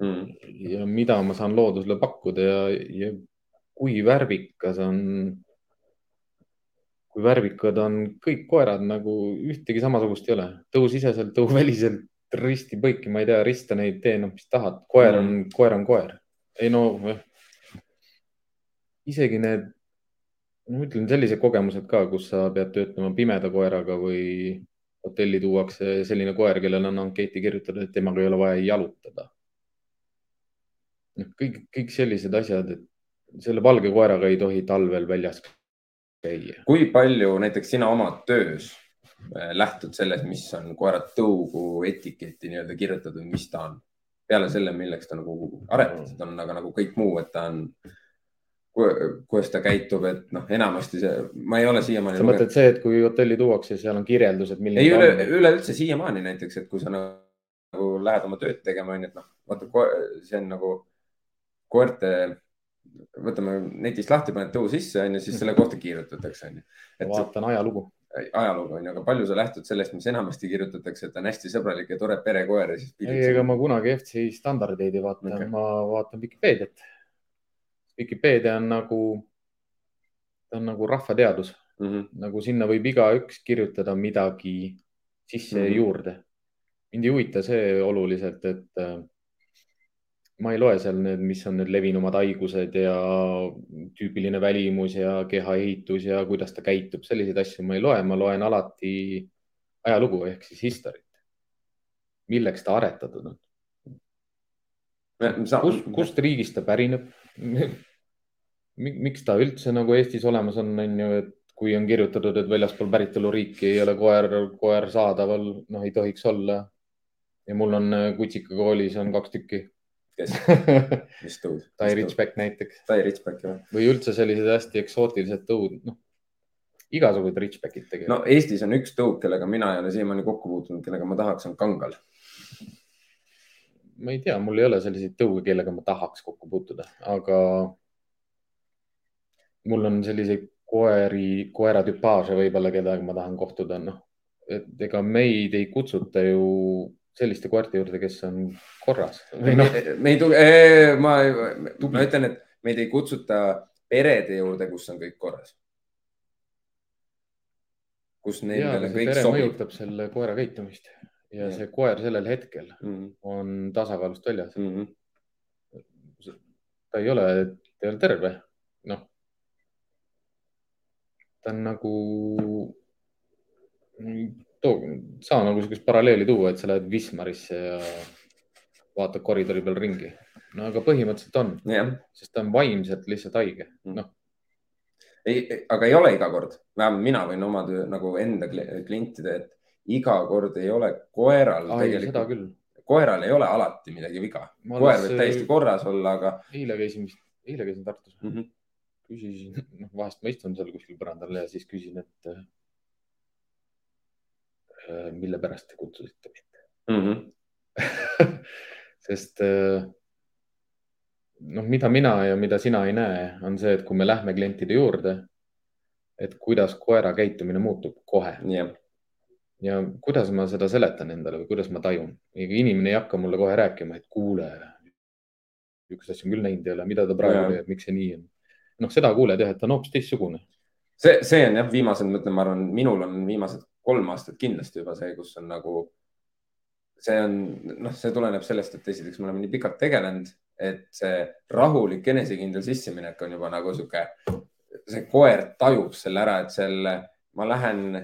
[SPEAKER 1] mm. ja mida ma saan loodusele pakkuda ja, ja kui värvikas on, kui värvikad on kõik koerad, nagu ühtegi samasugust ei ole. tõusiseselt, tõuväliselt, risti-põiki, ma ei tea, rista neid, tee noh, mis tahad. koer on mm., koer on koer. ei no, isegi need ma ütlen sellised kogemused ka, kus sa pead töötama pimeda koeraga või hotelli tuuakse selline koer, kellel on ankeeti kirjutatud, et temaga ei ole vaja jalutada. noh, kõik, kõik sellised asjad, et selle valge koeraga ei tohi talvel väljas käia.
[SPEAKER 2] kui palju näiteks sina oma töös äh, lähtud sellest, mis on koera tõugu etiketi nii-öelda kirjutatud, mis ta on? peale selle, milleks ta nagu aretatud on, aga nagu kõik muu, et ta on kuidas ta käitub, et noh, enamasti see, ma ei ole siiamaani.
[SPEAKER 1] sa mõtled see, et kui hotelli tuuakse, seal on kirjeldused,
[SPEAKER 2] milline ei üle, üleüldse siiamaani näiteks, et kui sa nagu, nagu lähed oma tööd tegema, onju, et noh, vaata, see on nagu koerte, võtame netist lahti, paned tõu sisse, onju, siis selle kohta kirjutatakse, onju.
[SPEAKER 1] vaatan ajalugu.
[SPEAKER 2] ajalugu onju, aga palju sa lähtud sellest, mis enamasti kirjutatakse, et on hästi sõbralik ja tore perekoer ja siis.
[SPEAKER 1] ei, ega ma kunagi FC standardeid ei vaata okay., ma vaatan Vikipeediat Vikipeedia on nagu, ta on nagu rahvateadus mm, -hmm. nagu sinna võib igaüks kirjutada midagi sisse mm -hmm. juurde. mind ei huvita see oluliselt, et äh, ma ei loe seal need, mis on need levinumad haigused ja tüüpiline välimus ja kehaehitus ja kuidas ta käitub, selliseid asju ma ei loe, ma loen alati ajalugu ehk siis history't. milleks ta aretatud on? kust, kust riigist ta pärineb miks ta üldse nagu Eestis olemas on, on ju, et kui on kirjutatud, et väljaspool päritoluriiki ei ole koer, koer saadaval, noh, ei tohiks olla. ja mul on äh, Kutsika koolis on kaks tükki.
[SPEAKER 2] kes? mis tõud?
[SPEAKER 1] Tai Ridgeback näiteks.
[SPEAKER 2] Tai Ridgeback, jah.
[SPEAKER 1] või üldse sellised hästi eksootilised tõud, noh igasugused Ridgebackid tegelikult.
[SPEAKER 2] no Eestis on üks tõug, kellega mina ei ole siiamaani kokku puutunud, kellega ma tahaks, on kangal
[SPEAKER 1] ma ei tea, mul ei ole selliseid tõuge, kellega ma tahaks kokku puutuda, aga mul on selliseid koeri, koeratüpaaže võib-olla, kellega ma tahan kohtuda, noh, et ega meid ei kutsuta ju selliste koerte juurde, kes on korras.
[SPEAKER 2] No. me ei tule, ma, ma ütlen, et meid ei kutsuta perede juurde, kus on kõik korras. kus nendele kõik sobib.
[SPEAKER 1] mõjutab selle koera käitumist ja, see koer sellel hetkel mm -hmm. on tasakaalust väljas mm. -hmm. ta ei ole, ta ei ole terve, noh ta on nagu, saa nagu sihukest paralleeli tuua, et sa lähed Wismarisse ja vaatad koridori peal ringi. no aga põhimõtteliselt on, sest ta on vaimselt lihtsalt haige,
[SPEAKER 2] Mm.
[SPEAKER 1] noh
[SPEAKER 2] ei, aga ei ole iga kord, vähemalt mina võin oma töö nagu enda kli- klientide, et iga kord ei ole koeral
[SPEAKER 1] ai,
[SPEAKER 2] tegelikult,
[SPEAKER 1] küll.
[SPEAKER 2] koeral ei ole alati midagi viga. Koer võib täiesti korras olla, aga
[SPEAKER 1] eile käisin vist, eile käisin Tartus
[SPEAKER 2] mm -hmm.
[SPEAKER 1] küsisin, noh vahest ma istun seal kuskil põrandal ja siis küsin, et äh, mille pärast te kutsusite mind
[SPEAKER 2] Mm -hmm.
[SPEAKER 1] sest äh, noh, mida mina ja mida sina ei näe, on see, et kui me lähme klientide juurde, et kuidas koera käitumine muutub kohe
[SPEAKER 2] jah,
[SPEAKER 1] ja kuidas ma seda seletan endale või kuidas ma tajun. inimene ei hakka mulle kohe rääkima, et kuule, niisugust asja on küll näinud ei ole, mida ta praegu teeb, miks see nii on. noh, seda kuuled jah, et ta on hoopis teistsugune.
[SPEAKER 2] see, see on jah, viimased, ma ütlen, ma arvan, minul on viimased kolm aastat kindlasti juba see, kus on nagu, see on, noh, see tuleneb sellest, et esiteks me oleme nii pikalt tegelenud, et see rahulik enesekindel sisseminek on juba nagu sihuke, see koer tajub selle ära, et selle, ma lähen,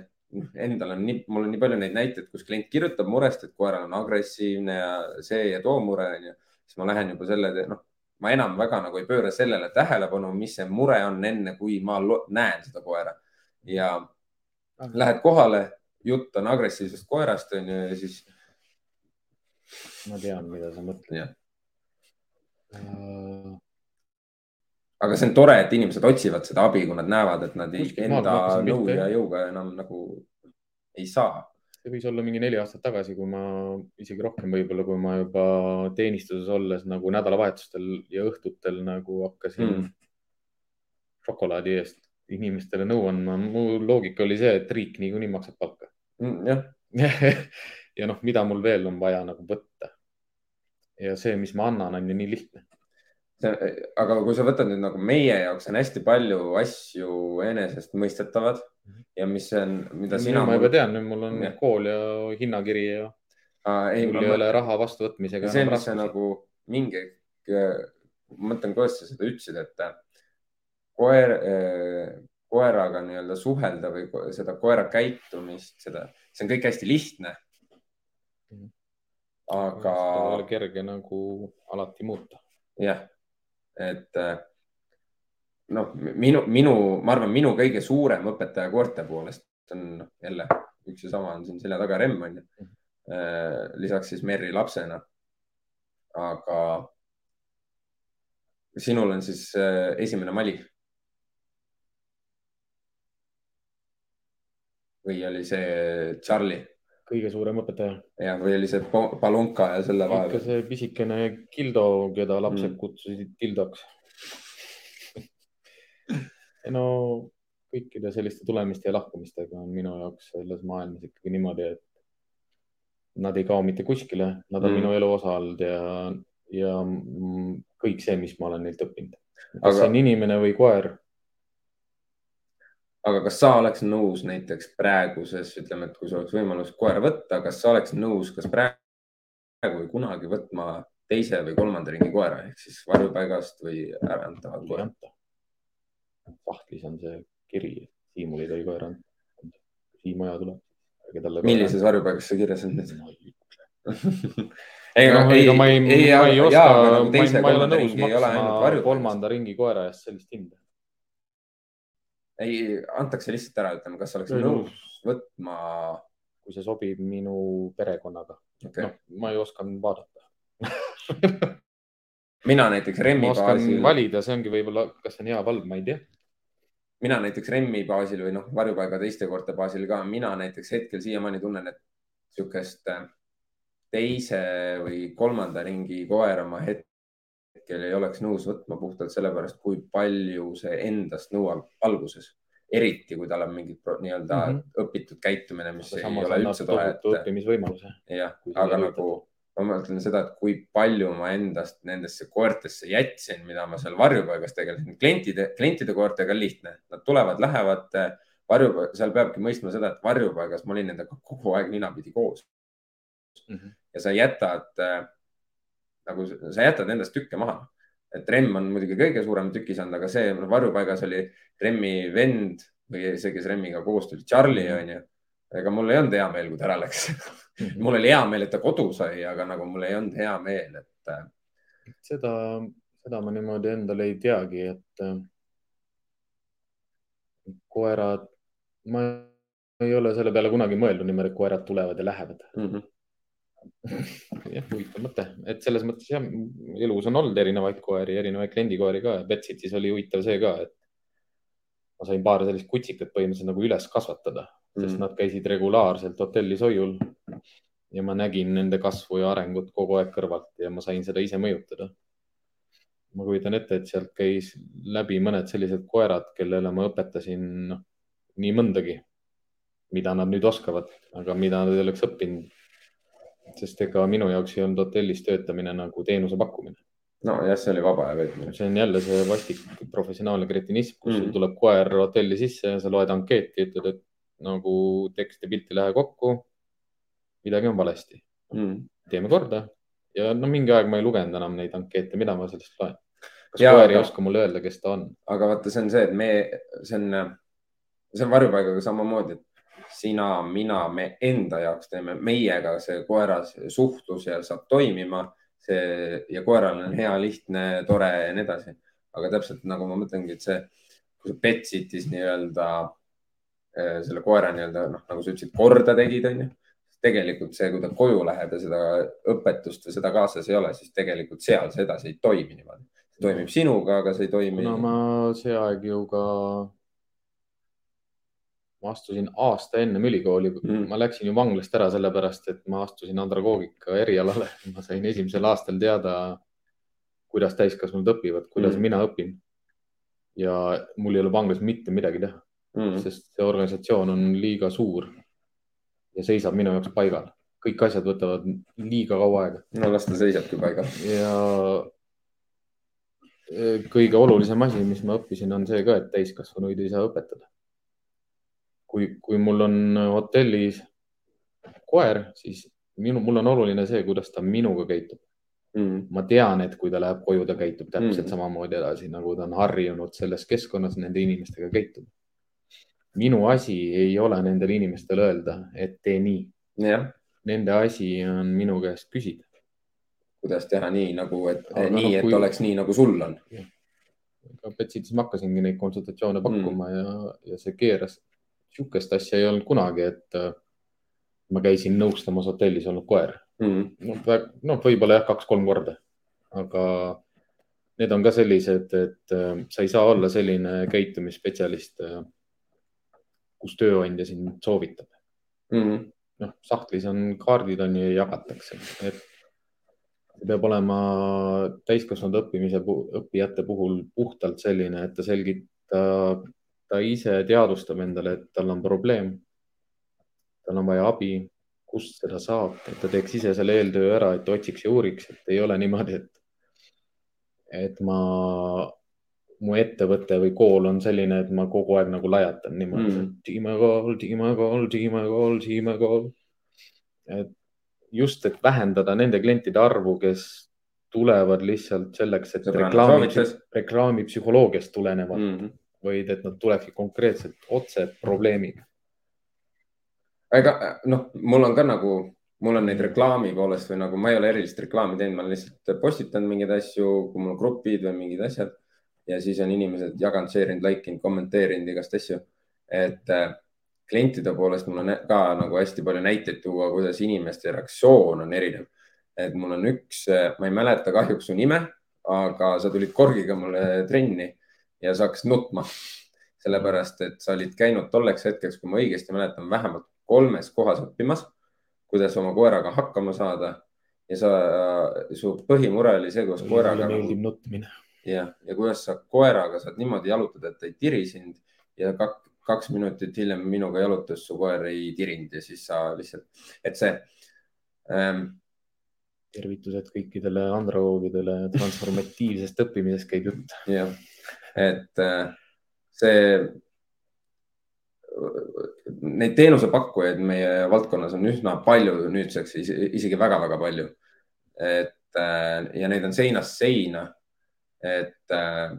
[SPEAKER 2] endal on nii, mul on nii palju neid näiteid, kus klient kirjutab murest, et koeral on agressiivne ja see ja too mure onju, siis ma lähen juba selle, noh, ma enam väga nagu ei pööra sellele tähelepanu, mis see mure on, enne kui ma näen seda koera. Ja lähed kohale, jutt on agressiivsest koerast onju ja siis
[SPEAKER 1] ma tean, mida sa mõtled
[SPEAKER 2] aga see on tore, et inimesed otsivad seda abi, kui nad näevad, et nad
[SPEAKER 1] maalt
[SPEAKER 2] enda nõu ja jõuga enam nagu ei saa.
[SPEAKER 1] see võis olla mingi neli aastat tagasi, kui ma isegi rohkem võib-olla, kui ma juba teenistuses olles nagu nädalavahetustel ja õhtutel nagu hakkasin
[SPEAKER 2] mm.
[SPEAKER 1] šokolaadi eest inimestele nõu andma. mu loogika oli see, et riik niikuinii maksab palka.
[SPEAKER 2] Mm, jah,
[SPEAKER 1] ja noh, mida mul veel on vaja nagu võtta. ja see, mis ma annan, on ju nii lihtne.
[SPEAKER 2] Aga kui sa võtad nüüd nagu meie jaoks on hästi palju asju enesestmõistetavad ja mis on, mida sina.
[SPEAKER 1] ma juba tean, nüüd mul on ja. kool ja hinnakiri ja
[SPEAKER 2] ei,
[SPEAKER 1] mul ei ole raha vastuvõtmisega
[SPEAKER 2] see, mis sa nagu mingi, ma mõtlen, kuidas sa seda ütlesid, et koer, koeraga nii-öelda suhelda või seda koera käitumist, seda, see on kõik hästi lihtne.
[SPEAKER 1] Mhm.
[SPEAKER 2] aga
[SPEAKER 1] kerge nagu alati muuta.
[SPEAKER 2] jah, et äh, noh, minu, minu, ma arvan, minu kõige suurem õpetaja koerte poolest on noh, jälle üks ja sama on siin selja taga Remm on ju. lisaks siis Merri lapsena. aga sinul on siis äh, esimene Mali. või oli see Charlie
[SPEAKER 1] kõige suurem õpetaja.
[SPEAKER 2] ja, või oli see Palunka ja selle
[SPEAKER 1] ikka
[SPEAKER 2] vahel?
[SPEAKER 1] see pisikene Gildo, keda lapsed
[SPEAKER 2] Mm.
[SPEAKER 1] kutsusid Dildoks. no kõikide selliste tulemiste ja lahkumistega on minu jaoks selles maailmas ikkagi niimoodi, et nad ei kao mitte kuskile, nad on
[SPEAKER 2] Mm.
[SPEAKER 1] minu elu osa olnud ja, ja kõik see, mis ma olen neilt õppinud. kas
[SPEAKER 2] Aga...
[SPEAKER 1] see on inimene või koer,
[SPEAKER 2] aga kas sa oleks nõus näiteks praeguses, ütleme, et kui sul oleks võimalus koera võtta, kas sa oleks nõus, kas praegu või kunagi võtma teise või kolmanda ringi koera ehk siis varjupaigast või ärandavat
[SPEAKER 1] ei
[SPEAKER 2] koera?
[SPEAKER 1] sahtlis on see kiri, et Siimul ei tohi koera anda. Siim Oja tuleb,
[SPEAKER 2] millises varjupaigas see kirjas on nüüd?
[SPEAKER 1] ei, no, ega ma ei, ma ei oska,
[SPEAKER 2] nagu
[SPEAKER 1] ma ei, ma ei ole nõus maksma kolmanda ringi koera eest sellist hinda.
[SPEAKER 2] Ei, antakse lihtsalt ära, ütleme, kas oleks
[SPEAKER 1] Ei,
[SPEAKER 2] nõus võtma?
[SPEAKER 1] kui see sobib minu perekonnaga
[SPEAKER 2] Okay.
[SPEAKER 1] no,. ma ei osanud vaadata
[SPEAKER 2] mina näiteks Remmi
[SPEAKER 1] ma oskan
[SPEAKER 2] baasil,
[SPEAKER 1] valida, see ongi võib-olla, kas see on hea vald, ma ei tea.
[SPEAKER 2] mina näiteks Remmi baasil või noh, varjupaiga teiste koerte baasil ka, mina näiteks hetkel siiamaani tunnen, et niisugust äh, teise või kolmanda ringi koera ma hetkel ei oleks nõus võtma puhtalt sellepärast, kui palju see endast nõuab alguses. eriti kui tal on mingi nii-öelda mm. -hmm. õpitud käitumine, mis ei
[SPEAKER 1] samas
[SPEAKER 2] ole
[SPEAKER 1] annab
[SPEAKER 2] üldse tore,
[SPEAKER 1] õppimisvõimaluse.
[SPEAKER 2] jah, aga
[SPEAKER 1] ei
[SPEAKER 2] nagu ma mõtlen seda, et kui palju ma endast nendesse koertesse jätsin, mida ma seal varjupaigas tegelesin. klientide, klientide koertega on lihtne, nad tulevad, lähevad varjupaika, seal peabki mõistma seda, et varjupaigas ma olin nendega kogu aeg ninapidi koos
[SPEAKER 1] Mhm.
[SPEAKER 2] ja sa jätad äh, nagu, sa jätad endast tükke maha. et Remm on muidugi kõige suurem tüki saanud, aga see varjupaigas oli Remmi vend või see, kes Remmiga koos tuli, Charlie
[SPEAKER 1] Mhm.
[SPEAKER 2] onju. ega mul ei olnud hea meel, kui ta ära läks mul oli hea meel, et ta kodu sai, aga nagu mul ei olnud hea meel, et. Äh,
[SPEAKER 1] seda, seda ma niimoodi endale ei teagi, et äh, koerad, ma ei ole selle peale kunagi mõelnud niimoodi, et koerad tulevad ja lähevad mm. -hmm jah, huvitav mõte, et selles mõttes jah, elus on olnud erinevaid koeri, erinevaid kliendikoeri ka. Betsitis oli huvitav see ka, et ma sain paar sellist kutsikat põhimõtteliselt nagu üles kasvatada mm., sest nad käisid regulaarselt hotellis hoiul. ja ma nägin nende kasvu ja arengut kogu aeg kõrvalt ja ma sain seda ise mõjutada. ma kujutan ette, et sealt käis läbi mõned sellised koerad, kellele ma õpetasin noh, nii mõndagi, mida nad nüüd oskavad, aga mida nad ei oleks õppinud. Sest ega minu jaoks ei olnud hotellis töötamine nagu teenuse pakkumine
[SPEAKER 2] nojah, see oli vaba aja veetmine.
[SPEAKER 1] see on jälle see vastik professionaalne kretinism, kus mm. tuleb koer hotelli sisse ja sa loed ankeeti, ütled, et nagu tekst ja pilt ei lähe kokku. midagi on valesti mm.. teeme korda ja no mingi aeg ma ei lugenud enam neid ankeete, mida ma sellest loen. kas ja, koer aga... ei oska mulle öelda, kes ta on?
[SPEAKER 2] aga vaata, see on see, et me, see on, see on varjupaigaga samamoodi, et sina, mina, me enda jaoks teeme, meiega see koera suhtlus ja saab toimima see ja koeral on hea, lihtne, tore ja nii edasi. aga täpselt nagu ma mõtlengi, et see, kui sa Betsitis nii-öelda äh, selle koera nii-öelda noh, nagu sa ütlesid, korda tegid, onju. tegelikult see, kui ta koju läheb ja seda õpetust või seda kaasas ei ole, siis tegelikult seal see edasi ei toimi niimoodi. see toimib sinuga, aga see ei toimi.
[SPEAKER 1] no ma see aeg ju ka ma astusin aasta ennem ülikooli mm., ma läksin ju vanglast ära sellepärast, et ma astusin andragoogika erialale. ma sain esimesel aastal teada, kuidas täiskasvanud õpivad, kuidas mm. mina õpin. ja mul ei ole vanglas mitte midagi teha mm., sest see organisatsioon on liiga suur ja seisab minu jaoks paigal. kõik asjad võtavad liiga kaua aega.
[SPEAKER 2] no las ta seisabki paigal.
[SPEAKER 1] ja kõige olulisem asi, mis ma õppisin, on see ka, et täiskasvanuid ei saa õpetada kui, kui mul on hotellis koer, siis minu, mul on oluline see, kuidas ta minuga käitub mm.. ma tean, et kui ta läheb koju, ta käitub täpselt mm. samamoodi edasi, nagu ta on harjunud selles keskkonnas nende inimestega käituma. minu asi ei ole nendele inimestele öelda, et tee nii. Nende asi on minu käest küsida.
[SPEAKER 2] kuidas teha nii nagu, et Aga nii no,, et kui... oleks nii, nagu sul on.
[SPEAKER 1] Betsitis ma hakkasingi neid konsultatsioone pakkuma mm. ja, ja see keeras sihukest asja ei olnud kunagi, et äh, ma käisin nõustamas hotellis olnud koer. Mm.. no, no võib-olla jah, kaks-kolm korda, aga need on ka sellised, et äh, sa ei saa olla selline käitumisspetsialist, äh, kus tööandja sind soovitab. Mm.. noh, sahtlis on kaardid on ju ja jagatakse, et peab olema täiskasvanud õppimise, õppijate puhul puhtalt selline, et ta selgitab ta ise teadvustab endale, et tal on probleem. tal on vaja abi, kust seda saab, et ta teeks ise selle eeltöö ära, et otsiks ja uuriks, et ei ole niimoodi, et, et ma, mu ettevõte või kool on selline, et ma kogu aeg nagu lajatan niimoodi. Mm., Dima kool, Dima kool, Dima kool, Dima kool. et just, et vähendada nende klientide arvu, kes tulevad lihtsalt selleks, et reklaami, reklaamipsühholoogiast tulenevalt mm -hmm vaid et nad tuleksid konkreetselt otse probleemiga.
[SPEAKER 2] ega noh, mul on ka nagu, mul on neid reklaami poolest või nagu ma ei ole erilist reklaami teinud, ma olen lihtsalt postitanud mingeid asju, kui mul on grupid või mingid asjad ja siis on inimesed jaganud, share inud, like inud, kommenteerinud igast asju. et äh, klientide poolest mul on ka nagu hästi palju näiteid tuua, kuidas inimeste reaktsioon on erinev. et mul on üks, äh, ma ei mäleta kahjuks su nime, aga sa tulid korgiga mulle trenni ja sa hakkasid nutma. sellepärast, et sa olid käinud tolleks hetkeks, kui ma õigesti mäletan, vähemalt kolmes kohas õppimas, kuidas oma koeraga hakkama saada. ja sa, su põhimure oli see, kuidas koeraga.
[SPEAKER 1] meeldib nutmine.
[SPEAKER 2] jah, ja kuidas sa koeraga saad niimoodi jalutada, et ta ei tiri sind ja kak, kaks minutit hiljem minuga jalutas, su koer ei tirinud ja siis sa lihtsalt, et see ähm,
[SPEAKER 1] tervitused kõikidele andragoogidele, transformatiivsest õppimisest käib jutt.
[SPEAKER 2] jah, et äh, see, neid teenusepakkujaid meie valdkonnas on üsna palju nüüdseks, isegi väga-väga palju. et äh, ja neid on seinast seina. et äh,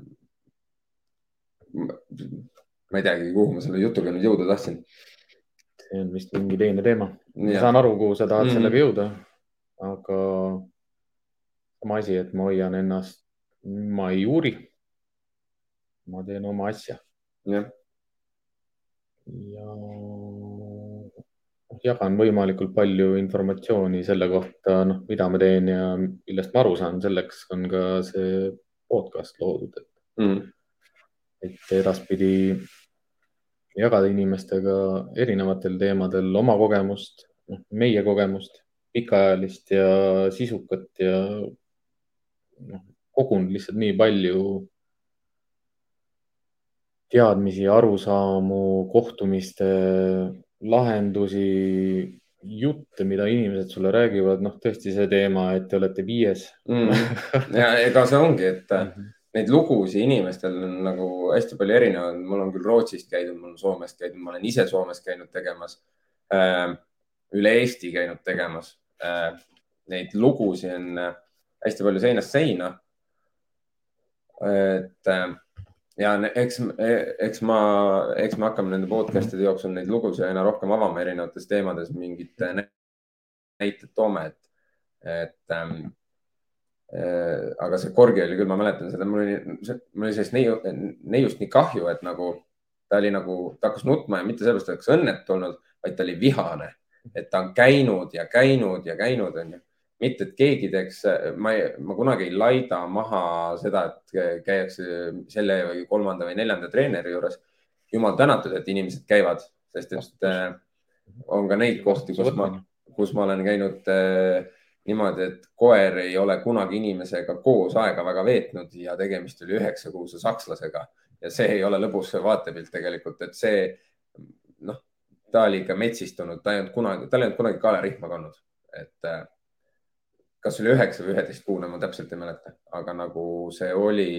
[SPEAKER 2] ma ei teagi, kuhu ma selle jutuga nüüd jõuda tahtsin.
[SPEAKER 1] see on vist mingi teine teema. ma saan aru, kuhu sa tahad mm. -hmm. sellega jõuda, aga sama asi, et ma hoian ennast, ma ei uuri. Ma teen oma asja.
[SPEAKER 2] Jah,
[SPEAKER 1] ja jagan võimalikult palju informatsiooni selle kohta, noh, mida ma teen ja millest ma aru saan, selleks on ka see podcast loodud, et
[SPEAKER 2] Mm.
[SPEAKER 1] et edaspidi jagada inimestega erinevatel teemadel oma kogemust, meie kogemust, pikaajalist ja sisukat ja noh, kogun lihtsalt nii palju teadmisi, arusaamu, kohtumiste lahendusi, jutte, mida inimesed sulle räägivad, noh, tõesti see teema, et te olete viies
[SPEAKER 2] Mm. ja ega see ongi, et neid lugusid inimestel on nagu hästi palju erinevaid, mul on küll Rootsist käidud, mul on Soomest käidud, ma olen ise Soomes käinud tegemas, üle Eesti käinud tegemas. Neid lugusid on äh, hästi palju seinast seina. et äh, ja eks, eks ma, eks me hakkame nende podcast'ide jooksul neid lugusid aina rohkem avama erinevates teemades, mingid nä- näited toome, et, et ähm, äh, aga see Korgi oli küll, ma mäletan seda, mul oli, mul oli sellest neiu, neiust nii kahju, et nagu ta oli nagu, ta hakkas nutma ja mitte sellepärast, et oleks õnnetu olnud, vaid ta oli vihane, et ta on käinud ja käinud ja käinud, onju. mitte, et keegi teeks, ma, ma kunagi ei laida maha seda, et käiakse selle või kolmanda või neljanda treeneri juures. jumal tänatud, et inimesed käivad, sest et äh, on ka neid kohti, kus ma, kus ma olen käinud äh, niimoodi, et koer ei ole kunagi inimesega koos aega väga veetnud ja tegemist oli üheksakuuse sakslasega. Ja see ei ole lõbus vaatepilt tegelikult, et see noh, ta oli ikka metsistunud, ta ei olnud kunagi, tal ei olnud kunagi kaelarihma kandnud, et äh, kas oli üheksa või üheteist kuune, ma täpselt ei mäleta, aga nagu see oli,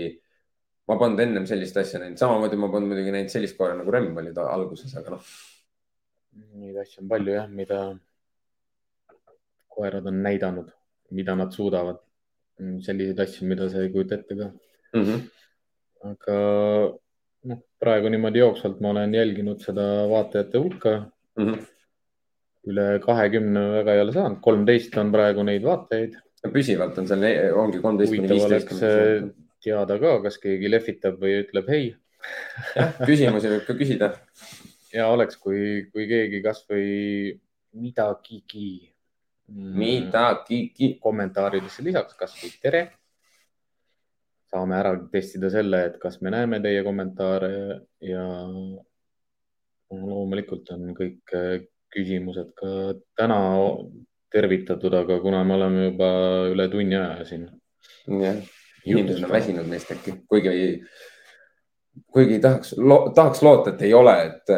[SPEAKER 2] ma polnud ennem sellist asja näinud, samamoodi ma polnud muidugi näinud sellist koera nagu Remm oli ta alguses, aga noh,
[SPEAKER 1] Neid asju on palju jah, mida koerad on näidanud, mida nad suudavad. selliseid asju, mida sa ei kujuta ette ka.
[SPEAKER 2] mm. -hmm.
[SPEAKER 1] aga noh, praegu niimoodi jooksvalt ma olen jälginud seda vaatajate hulka.
[SPEAKER 2] Mm -hmm.
[SPEAKER 1] Üle kahekümne väga ei ole saanud, kolmteist on praegu neid vaatajaid.
[SPEAKER 2] püsivalt on seal, ongi kolmteist kuni viisteist
[SPEAKER 1] oleks. teada ka, kas keegi lehvitab või ütleb hei
[SPEAKER 2] jah, küsimusi võib ka küsida.
[SPEAKER 1] ja oleks, kui, kui keegi kasvõi midagigi mm,
[SPEAKER 2] midagigi.
[SPEAKER 1] kommentaaridesse lisaks kasvõi tere. saame ära testida selle, et kas me näeme teie kommentaare ja loomulikult on kõik äh, küsimused ka täna tervitatud, aga kuna me oleme juba üle tunni aja siin.
[SPEAKER 2] jah, inimesed on väsinud meist äkki, kuigi, kuigi tahaks lo,, tahaks loota, et ei ole, et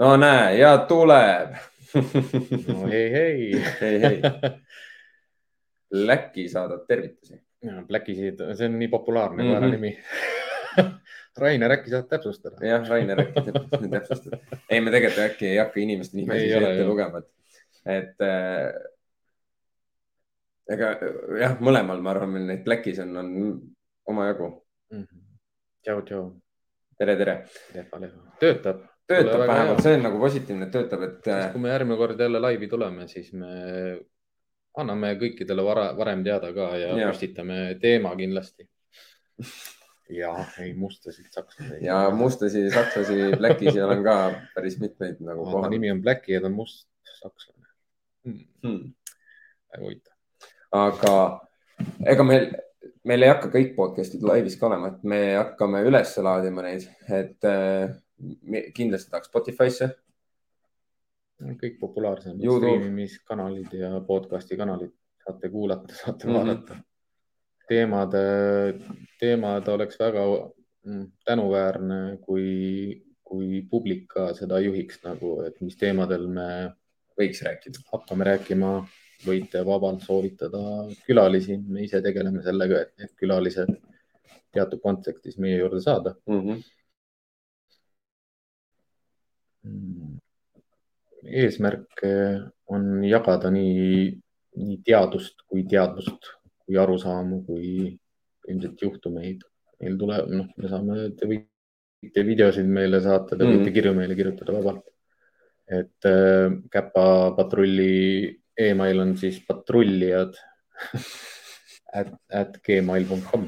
[SPEAKER 2] no näe ja tuleb.
[SPEAKER 1] no hei, hei.
[SPEAKER 2] ei, ei. Läki saadab tervitusi.
[SPEAKER 1] Blackisid, see on nii populaarne koera nimi. Rainer, äkki saad täpsustada?
[SPEAKER 2] jah, Rainer äkki täp- täpsustab. ei, me tegelikult äkki ei hakka inimeste nimesid ette lugema, et, et äh, ega jah, mõlemal ma arvan, meil neid Blackis on, on omajagu.
[SPEAKER 1] tšau, tšau.
[SPEAKER 2] tere, tere.
[SPEAKER 1] töötab.
[SPEAKER 2] töötab vähemalt, see on nagu positiivne, et töötab, et äh,
[SPEAKER 1] kui me järgmine kord jälle laivi tuleme, siis me anname kõikidele vara, varem teada ka ja, ja. püstitame teema kindlasti. ja ei mustasid sakslasi.
[SPEAKER 2] ja mustasi sakslasi Blackisi olen ka päris mitmeid nagu kohanud.
[SPEAKER 1] nimi on Blacki ja ta on must sakslane hmm..
[SPEAKER 2] Hmm.
[SPEAKER 1] väga huvitav.
[SPEAKER 2] aga ega meil, meil ei hakka kõik podcast'id laivis ka olema, et me hakkame üles laadima neid, et äh, kindlasti tahaks Spotify'sse.
[SPEAKER 1] kõik populaarsemad
[SPEAKER 2] YouTube.
[SPEAKER 1] striimimiskanalid ja podcast'i kanalid saate kuulata, saate mm -hmm. vaadata. teemad, teemad oleks väga mm, tänuväärne, kui, kui publik ka seda juhiks nagu, et mis teemadel me
[SPEAKER 2] võiks rääkida.
[SPEAKER 1] hakkame rääkima, võite vabalt soovitada külalisi, me ise tegeleme sellega, et need külalised teatud kontekstis meie juurde saada.
[SPEAKER 2] Mm -hmm.
[SPEAKER 1] eesmärk on jagada nii, nii teadust kui teadvust, kui arusaamu, kui ilmselt juhtumeid. meil tuleb, noh, me saame, te võite videosid meile saata, te
[SPEAKER 2] Mhm.
[SPEAKER 1] võite kirju meile kirjutada vabalt. et äh, Käpa patrulli email on siis patrullijad at, at gmail.com.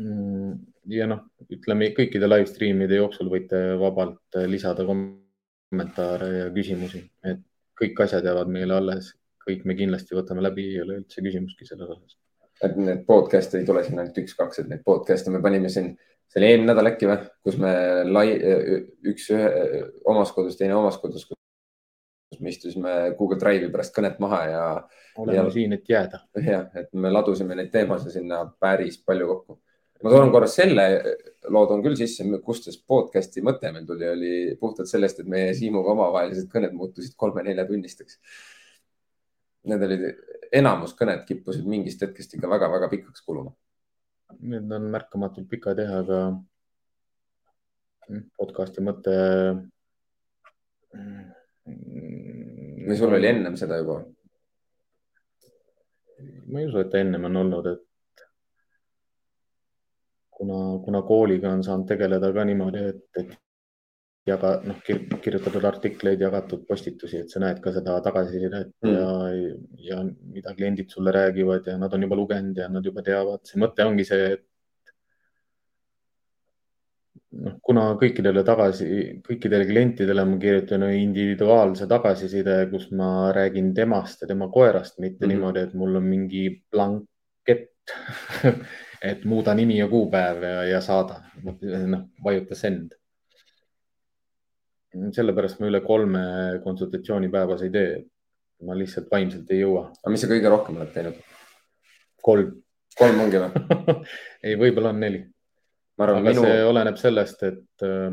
[SPEAKER 1] Mm, ja noh, ütleme kõikide live stream'ide jooksul võite vabalt lisada kommentaare ja küsimusi, et kõik asjad jäävad meile alles, kõik me kindlasti võtame läbi, ei ole üldse küsimustki selles osas.
[SPEAKER 2] et need podcast'e ei tule siin ainult üks-kaks, et neid podcast'e me panime siin, see oli eelmine nädal äkki või, kus me lai, üks ühe, omas kodus, teine omas kodus, kus me istusime Google Drive'i pärast kõnet maha ja.
[SPEAKER 1] oleme ja, siin, et jääda.
[SPEAKER 2] jah, et me ladusime neid teemasid sinna päris palju kokku ma toon korra selle loo toon küll sisse, kust see podcast'i mõte meil tuli, oli puhtalt sellest, et meie Siimuga omavahelised kõned muutusid kolme-neljatunnisteks. Need olid, enamus kõned kippusid mingist hetkest ikka väga-väga pikaks kuluma.
[SPEAKER 1] Need on märkamatult pikad jah, aga podcast'i mõte.
[SPEAKER 2] või sul oli ennem seda juba?
[SPEAKER 1] ma ei usu, et ennem on olnud, et kuna, kuna kooliga on saanud tegeleda ka niimoodi, et, et jaga, noh, kirjutatud artikleid, jagatud postitusi, et sa näed ka seda tagasisidet mm. ja, ja mida kliendid sulle räägivad ja nad on juba lugenud ja nad juba teavad. see mõte ongi see, et noh, kuna kõikidele tagasi, kõikidele klientidele ma kirjutan individuaalse tagasiside, kus ma räägin temast ja tema koerast, mitte mm niimoodi, et mul on mingi blankett et muuda nimi ja kuupäev ja, ja saada, noh, vajuta send. Sellepärast ma üle kolme konsultatsiooni päevas ei tee. ma lihtsalt vaimselt ei jõua.
[SPEAKER 2] aga mis sa kõige rohkem oled teinud?
[SPEAKER 1] kolm.
[SPEAKER 2] kolm ongi või
[SPEAKER 1] ei, võib-olla on neli. aga minu... see oleneb sellest, et äh,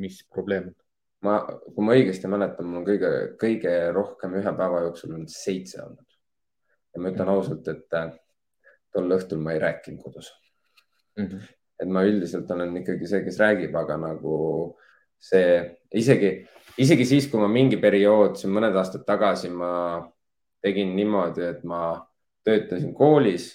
[SPEAKER 1] mis probleem on
[SPEAKER 2] ma, kui ma õigesti mäletan, mul on kõige, kõige rohkem ühe päeva jooksul on seitse olnud. ja ma ütlen mm -hmm. ausalt, et äh, tol õhtul ma ei rääkinud kodus mm. -hmm. et ma üldiselt olen ikkagi see, kes räägib, aga nagu see isegi, isegi siis, kui ma mingi periood, siin mõned aastad tagasi ma tegin niimoodi, et ma töötasin koolis,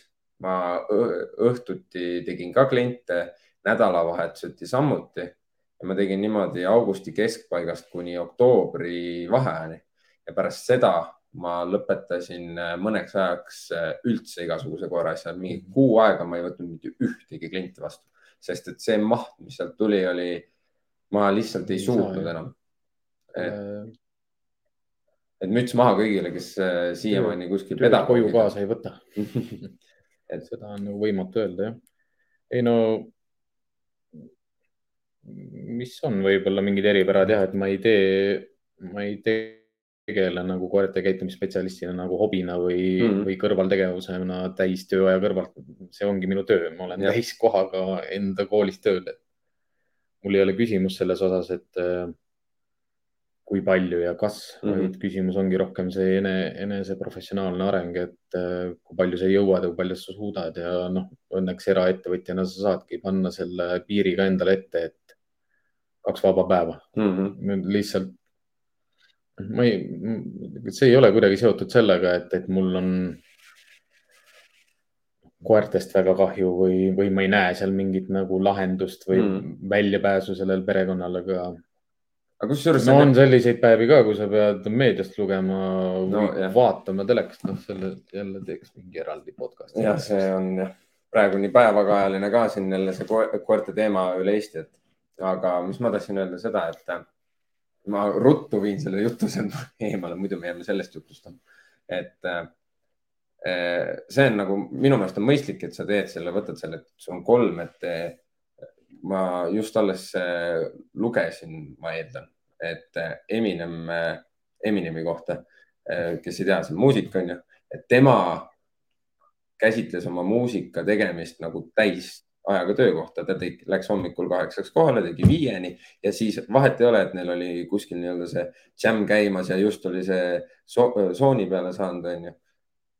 [SPEAKER 2] ma õhtuti tegin ka kliente, nädalavahetuseti samuti ja ma tegin niimoodi augusti keskpaigast kuni oktoobri vaheajani ja pärast seda ma lõpetasin äh, mõneks ajaks äh, üldse igasuguse koeraasja, mingi mhm. kuu aega ma ei võtnud mitte ühtegi klienti vastu, sest et see maht, mis sealt tuli, oli, ma lihtsalt ei suutnud enam. et, äh, et müts maha kõigile, kes siiamaani kuskil.
[SPEAKER 1] koju kaasa ei võta et seda on nagu võimatu öelda, jah. ei no, mis on võib-olla mingid eripärad jah, et ma ei tee, ma ei tee tegelen nagu koerte käitumisspetsialistina nagu hobina või mm, -hmm. või kõrvaltegevusena täistööaja kõrvalt. see ongi minu töö, ma olen ja. täiskohaga enda koolis tööl. Mul ei ole küsimus selles osas, et äh, kui palju ja kas mm, -hmm. vaid küsimus ongi rohkem see ene, enese professionaalne areng, et äh, kui palju sa jõuad ja kui palju sa suudad ja noh, õnneks eraettevõtjana sa saadki panna selle piiri ka endale ette, et kaks vaba päeva mm. -hmm. lihtsalt ma ei, see ei ole kuidagi seotud sellega, et, et mul on koertest väga kahju või, või ma ei näe seal mingit nagu lahendust või mm. väljapääsu sellel perekonnal, aga.
[SPEAKER 2] aga kusjuures.
[SPEAKER 1] no on selliseid päevi ka, kui sa pead meediast lugema no, või jah. vaatama telekast, noh, selle jälle teeks mingi eraldi podcast'i.
[SPEAKER 2] jah, see on jah, praegu nii päevakajaline ka siin jälle see koerte teema üle Eesti, et aga mis ma tahtsin öelda seda, et ma ruttu viin selle jutu sealt eemale, muidu me jääme sellest jutust. et äh, see on nagu minu meelest on mõistlik, et sa teed selle, võtad selle, et sul on kolm, et ma just alles äh, lugesin, ma eeldan, et äh, Eminem, Eminemi kohta, kes ei tea, see on muusik, on ju, et tema käsitles oma muusika tegemist nagu täis ajaga töökohta, ta tegi, läks hommikul kaheksaks kohale, tegi viieni ja siis vahet ei ole, et neil oli kuskil nii-öelda see jam käimas ja just oli see so sooni peale saanud, onju.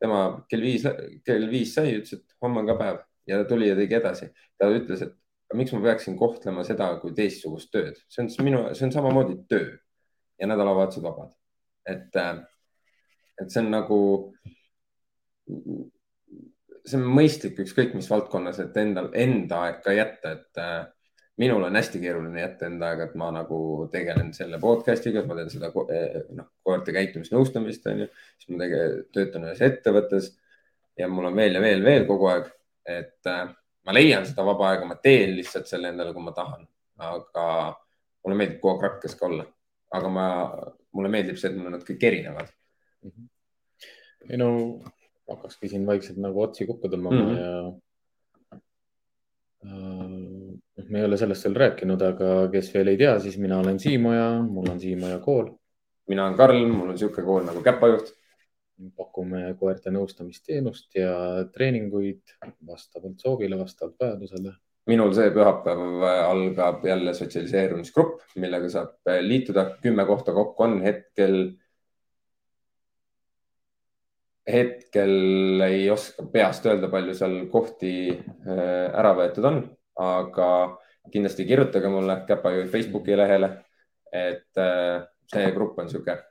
[SPEAKER 2] Tema kell viis, kell viis sai, ütles, et homme on ka päev ja ta tuli ja tegi edasi. ta ütles, et miks ma peaksin kohtlema seda kui teistsugust tööd, see on minu, see on samamoodi töö ja nädalavahetused vabad. et, äh, et see on nagu see on mõistlik ükskõik mis valdkonnas, et endal, enda aeg ka jätta, et, minul on hästi keeruline jätta enda aega, et ma nagu tegelen selle podcast'iga, ma teen seda noh, koerte käitumisnõustamist, onju, siis ma tege, töötan ühes ettevõttes ja mul on veel ja veel, veel kogu aeg, et äh, ma leian seda vaba aega, ma teen lihtsalt selle endale, kui ma tahan, aga mulle meeldib kogu aeg rakkes ka olla, aga ma, mulle meeldib see, et mul on nad kõik erinevad mm.
[SPEAKER 1] -hmm. ei no hakkaski siin vaikselt nagu otsi kokku tõmbama mm -hmm. ja äh, me ei ole sellest veel rääkinud, aga kes veel ei tea, siis mina olen Siimoja, mul on Siimoja kool.
[SPEAKER 2] mina olen Karl, mul on niisugune kool nagu Käpajuht.
[SPEAKER 1] pakume koerte nõustamisteenust ja treeninguid vastavalt soovile, vastavalt vajadusele
[SPEAKER 2] minul see pühapäev algab jälle sotsialiseerumisgrupp, millega saab liituda. kümme kohta kokku on hetkel. hetkel ei oska peast öelda, palju seal kohti äh, ära võetud on, aga kindlasti kirjutage mulle Käpajuhi Facebooki lehele. et äh, see grupp on niisugune,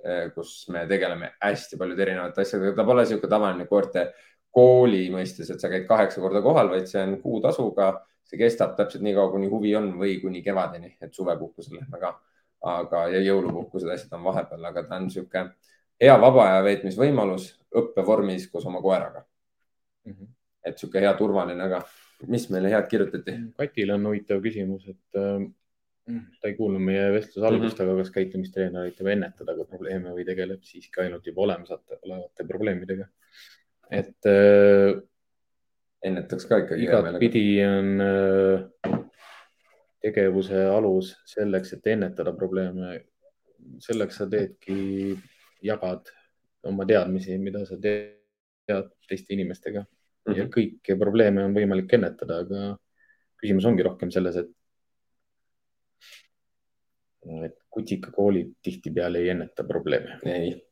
[SPEAKER 2] äh, kus me tegeleme hästi paljude erinevate asjadega, ta pole niisugune tavaline koerte kooli mõistes, et sa käid kaheksa korda kohal, vaid see on kuutasuga. see kestab täpselt nii kaua, kuni huvi on või kuni kevadeni, et suvepuhkusel lähme ka. aga, ja jõulupuhkused, asjad on vahepeal, aga ta on niisugune hea vaba aja veetmisvõimalus õppevormis koos oma koeraga mm. -hmm. et niisugune hea turvaline, aga mis meile head kirjutati?
[SPEAKER 1] Katil on huvitav küsimus, et äh, ta ei kuulnud meie vestluse algust mm, -hmm. aga kas käitumistreener aitab ennetada ka probleeme või tegeleb siiski ainult juba olemasolevate probleemidega? et äh,
[SPEAKER 2] ennetaks ka ikkagi.
[SPEAKER 1] igatpidi on äh, tegevuse alus selleks, et ennetada probleeme. selleks sa teedki, jagad oma teadmisi, mida sa tead teiste inimestega mm -hmm. ja mhm. kõiki probleeme on võimalik ennetada, aga küsimus ongi rohkem selles, et et kutikakoolid tihtipeale ei enneta probleeme.
[SPEAKER 2] ei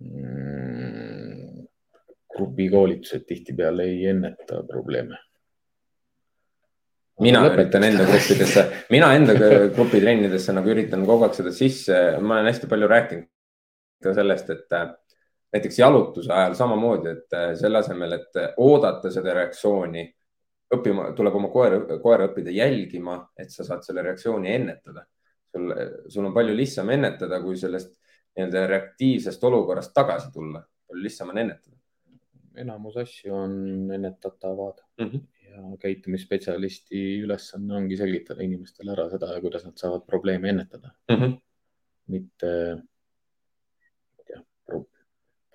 [SPEAKER 1] mm,. grupikoolitused tihtipeale ei enneta probleeme.
[SPEAKER 2] mina Lõpetust. üritan enda gruppidesse, mina enda grupitrennidesse nagu üritan kogu aeg seda sisse, ma olen hästi palju rääkinud ka sellest, et näiteks jalutuse ajal samamoodi, et äh, selle asemel, et oodata seda reaktsiooni, õppima, tuleb oma koera, koera õppida jälgima, et sa saad selle reaktsiooni ennetada. sul, sul on palju lihtsam ennetada, kui sellest nii-öelda reaktiivsest olukorrast tagasi tulla, palju lihtsam on ennetada.
[SPEAKER 1] enamus asju on ennetatavad mm
[SPEAKER 2] -hmm.
[SPEAKER 1] ja käitumisspetsialisti ülesanne ongi selgitada inimestele ära seda, kuidas nad saavad probleeme ennetada
[SPEAKER 2] mm. -hmm.
[SPEAKER 1] mitte, ma ei tea pro,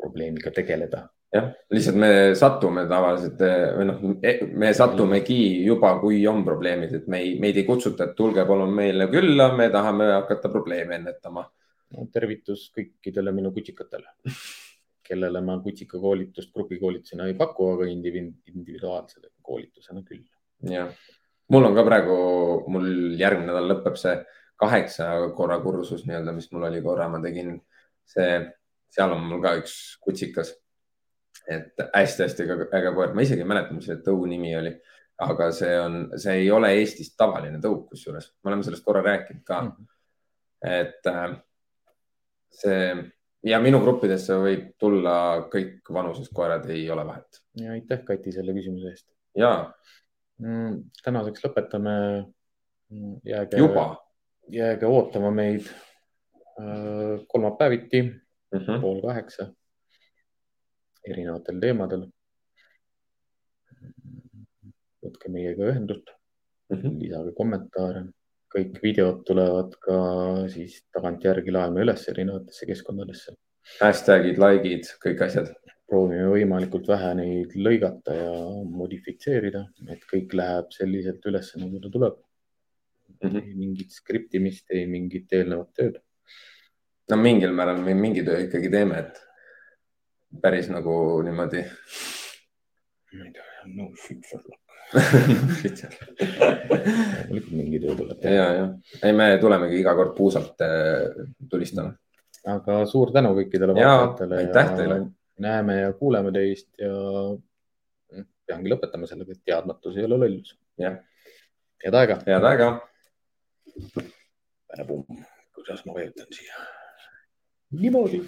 [SPEAKER 1] probleemiga tegeleda.
[SPEAKER 2] Jah, lihtsalt me satume tavaliselt või noh, me satumegi juba, kui on probleemid, et me ei, meid ei kutsuta, et tulge palun meile külla, me tahame hakata probleeme ennetama.
[SPEAKER 1] No, tervitus kõikidele minu kutsikatele, kellele ma kutsikakoolitust grupikoolitusena ei paku, aga individuaalse koolitusena küll.
[SPEAKER 2] jah, mul on ka praegu, mul järgmine nädal lõpeb see kaheksa korra kursus nii-öelda, mis mul oli korra, ma tegin see, seal on mul ka üks kutsikas. et hästi-hästi äge koer, ma isegi ei mäleta, mis selle tõu nimi oli, aga see on, see ei ole Eestis tavaline tõuk, kusjuures me oleme sellest korra rääkinud ka mm. -hmm. et äh, see ja minu gruppidesse võib tulla kõik vanuses koerad, ei ole vahet.
[SPEAKER 1] ja aitäh, Kati, selle küsimuse eest.
[SPEAKER 2] ja
[SPEAKER 1] mm,. tänaseks lõpetame.
[SPEAKER 2] Mm, jääge,
[SPEAKER 1] jääge ootama meid äh, kolmapäeviti mm -hmm. pool kaheksa erinevatel teemadel. võtke meiega ühendust mm, -hmm. lisage kommentaare kõik videod tulevad ka siis tagantjärgi laeme üles erinevatesse keskkondadesse.
[SPEAKER 2] hashtag'id, like'id, kõik asjad.
[SPEAKER 1] proovime võimalikult vähe neid lõigata ja modifitseerida, et kõik läheb selliselt üles, nagu ta tuleb mm. -hmm. ei mingit skriptimist, ei mingit eelnevat tööd.
[SPEAKER 2] No mingil määral me mingi töö ikkagi teeme, et päris nagu niimoodi.
[SPEAKER 1] ma ei tea, no shit luck loomulikult mingi töö tuleb
[SPEAKER 2] teha. ja, ja, ei, me tulemegi iga kord puusalt äh, tulistama.
[SPEAKER 1] aga suur tänu kõikidele
[SPEAKER 2] vaatajatele. aitäh teile.
[SPEAKER 1] näeme ja kuuleme teist ja peangi lõpetama sellega, et teadmatus ei ole lollus.
[SPEAKER 2] jah.
[SPEAKER 1] head aega.
[SPEAKER 2] head aega.
[SPEAKER 1] kuidas ma vajutan siia? Niimoodi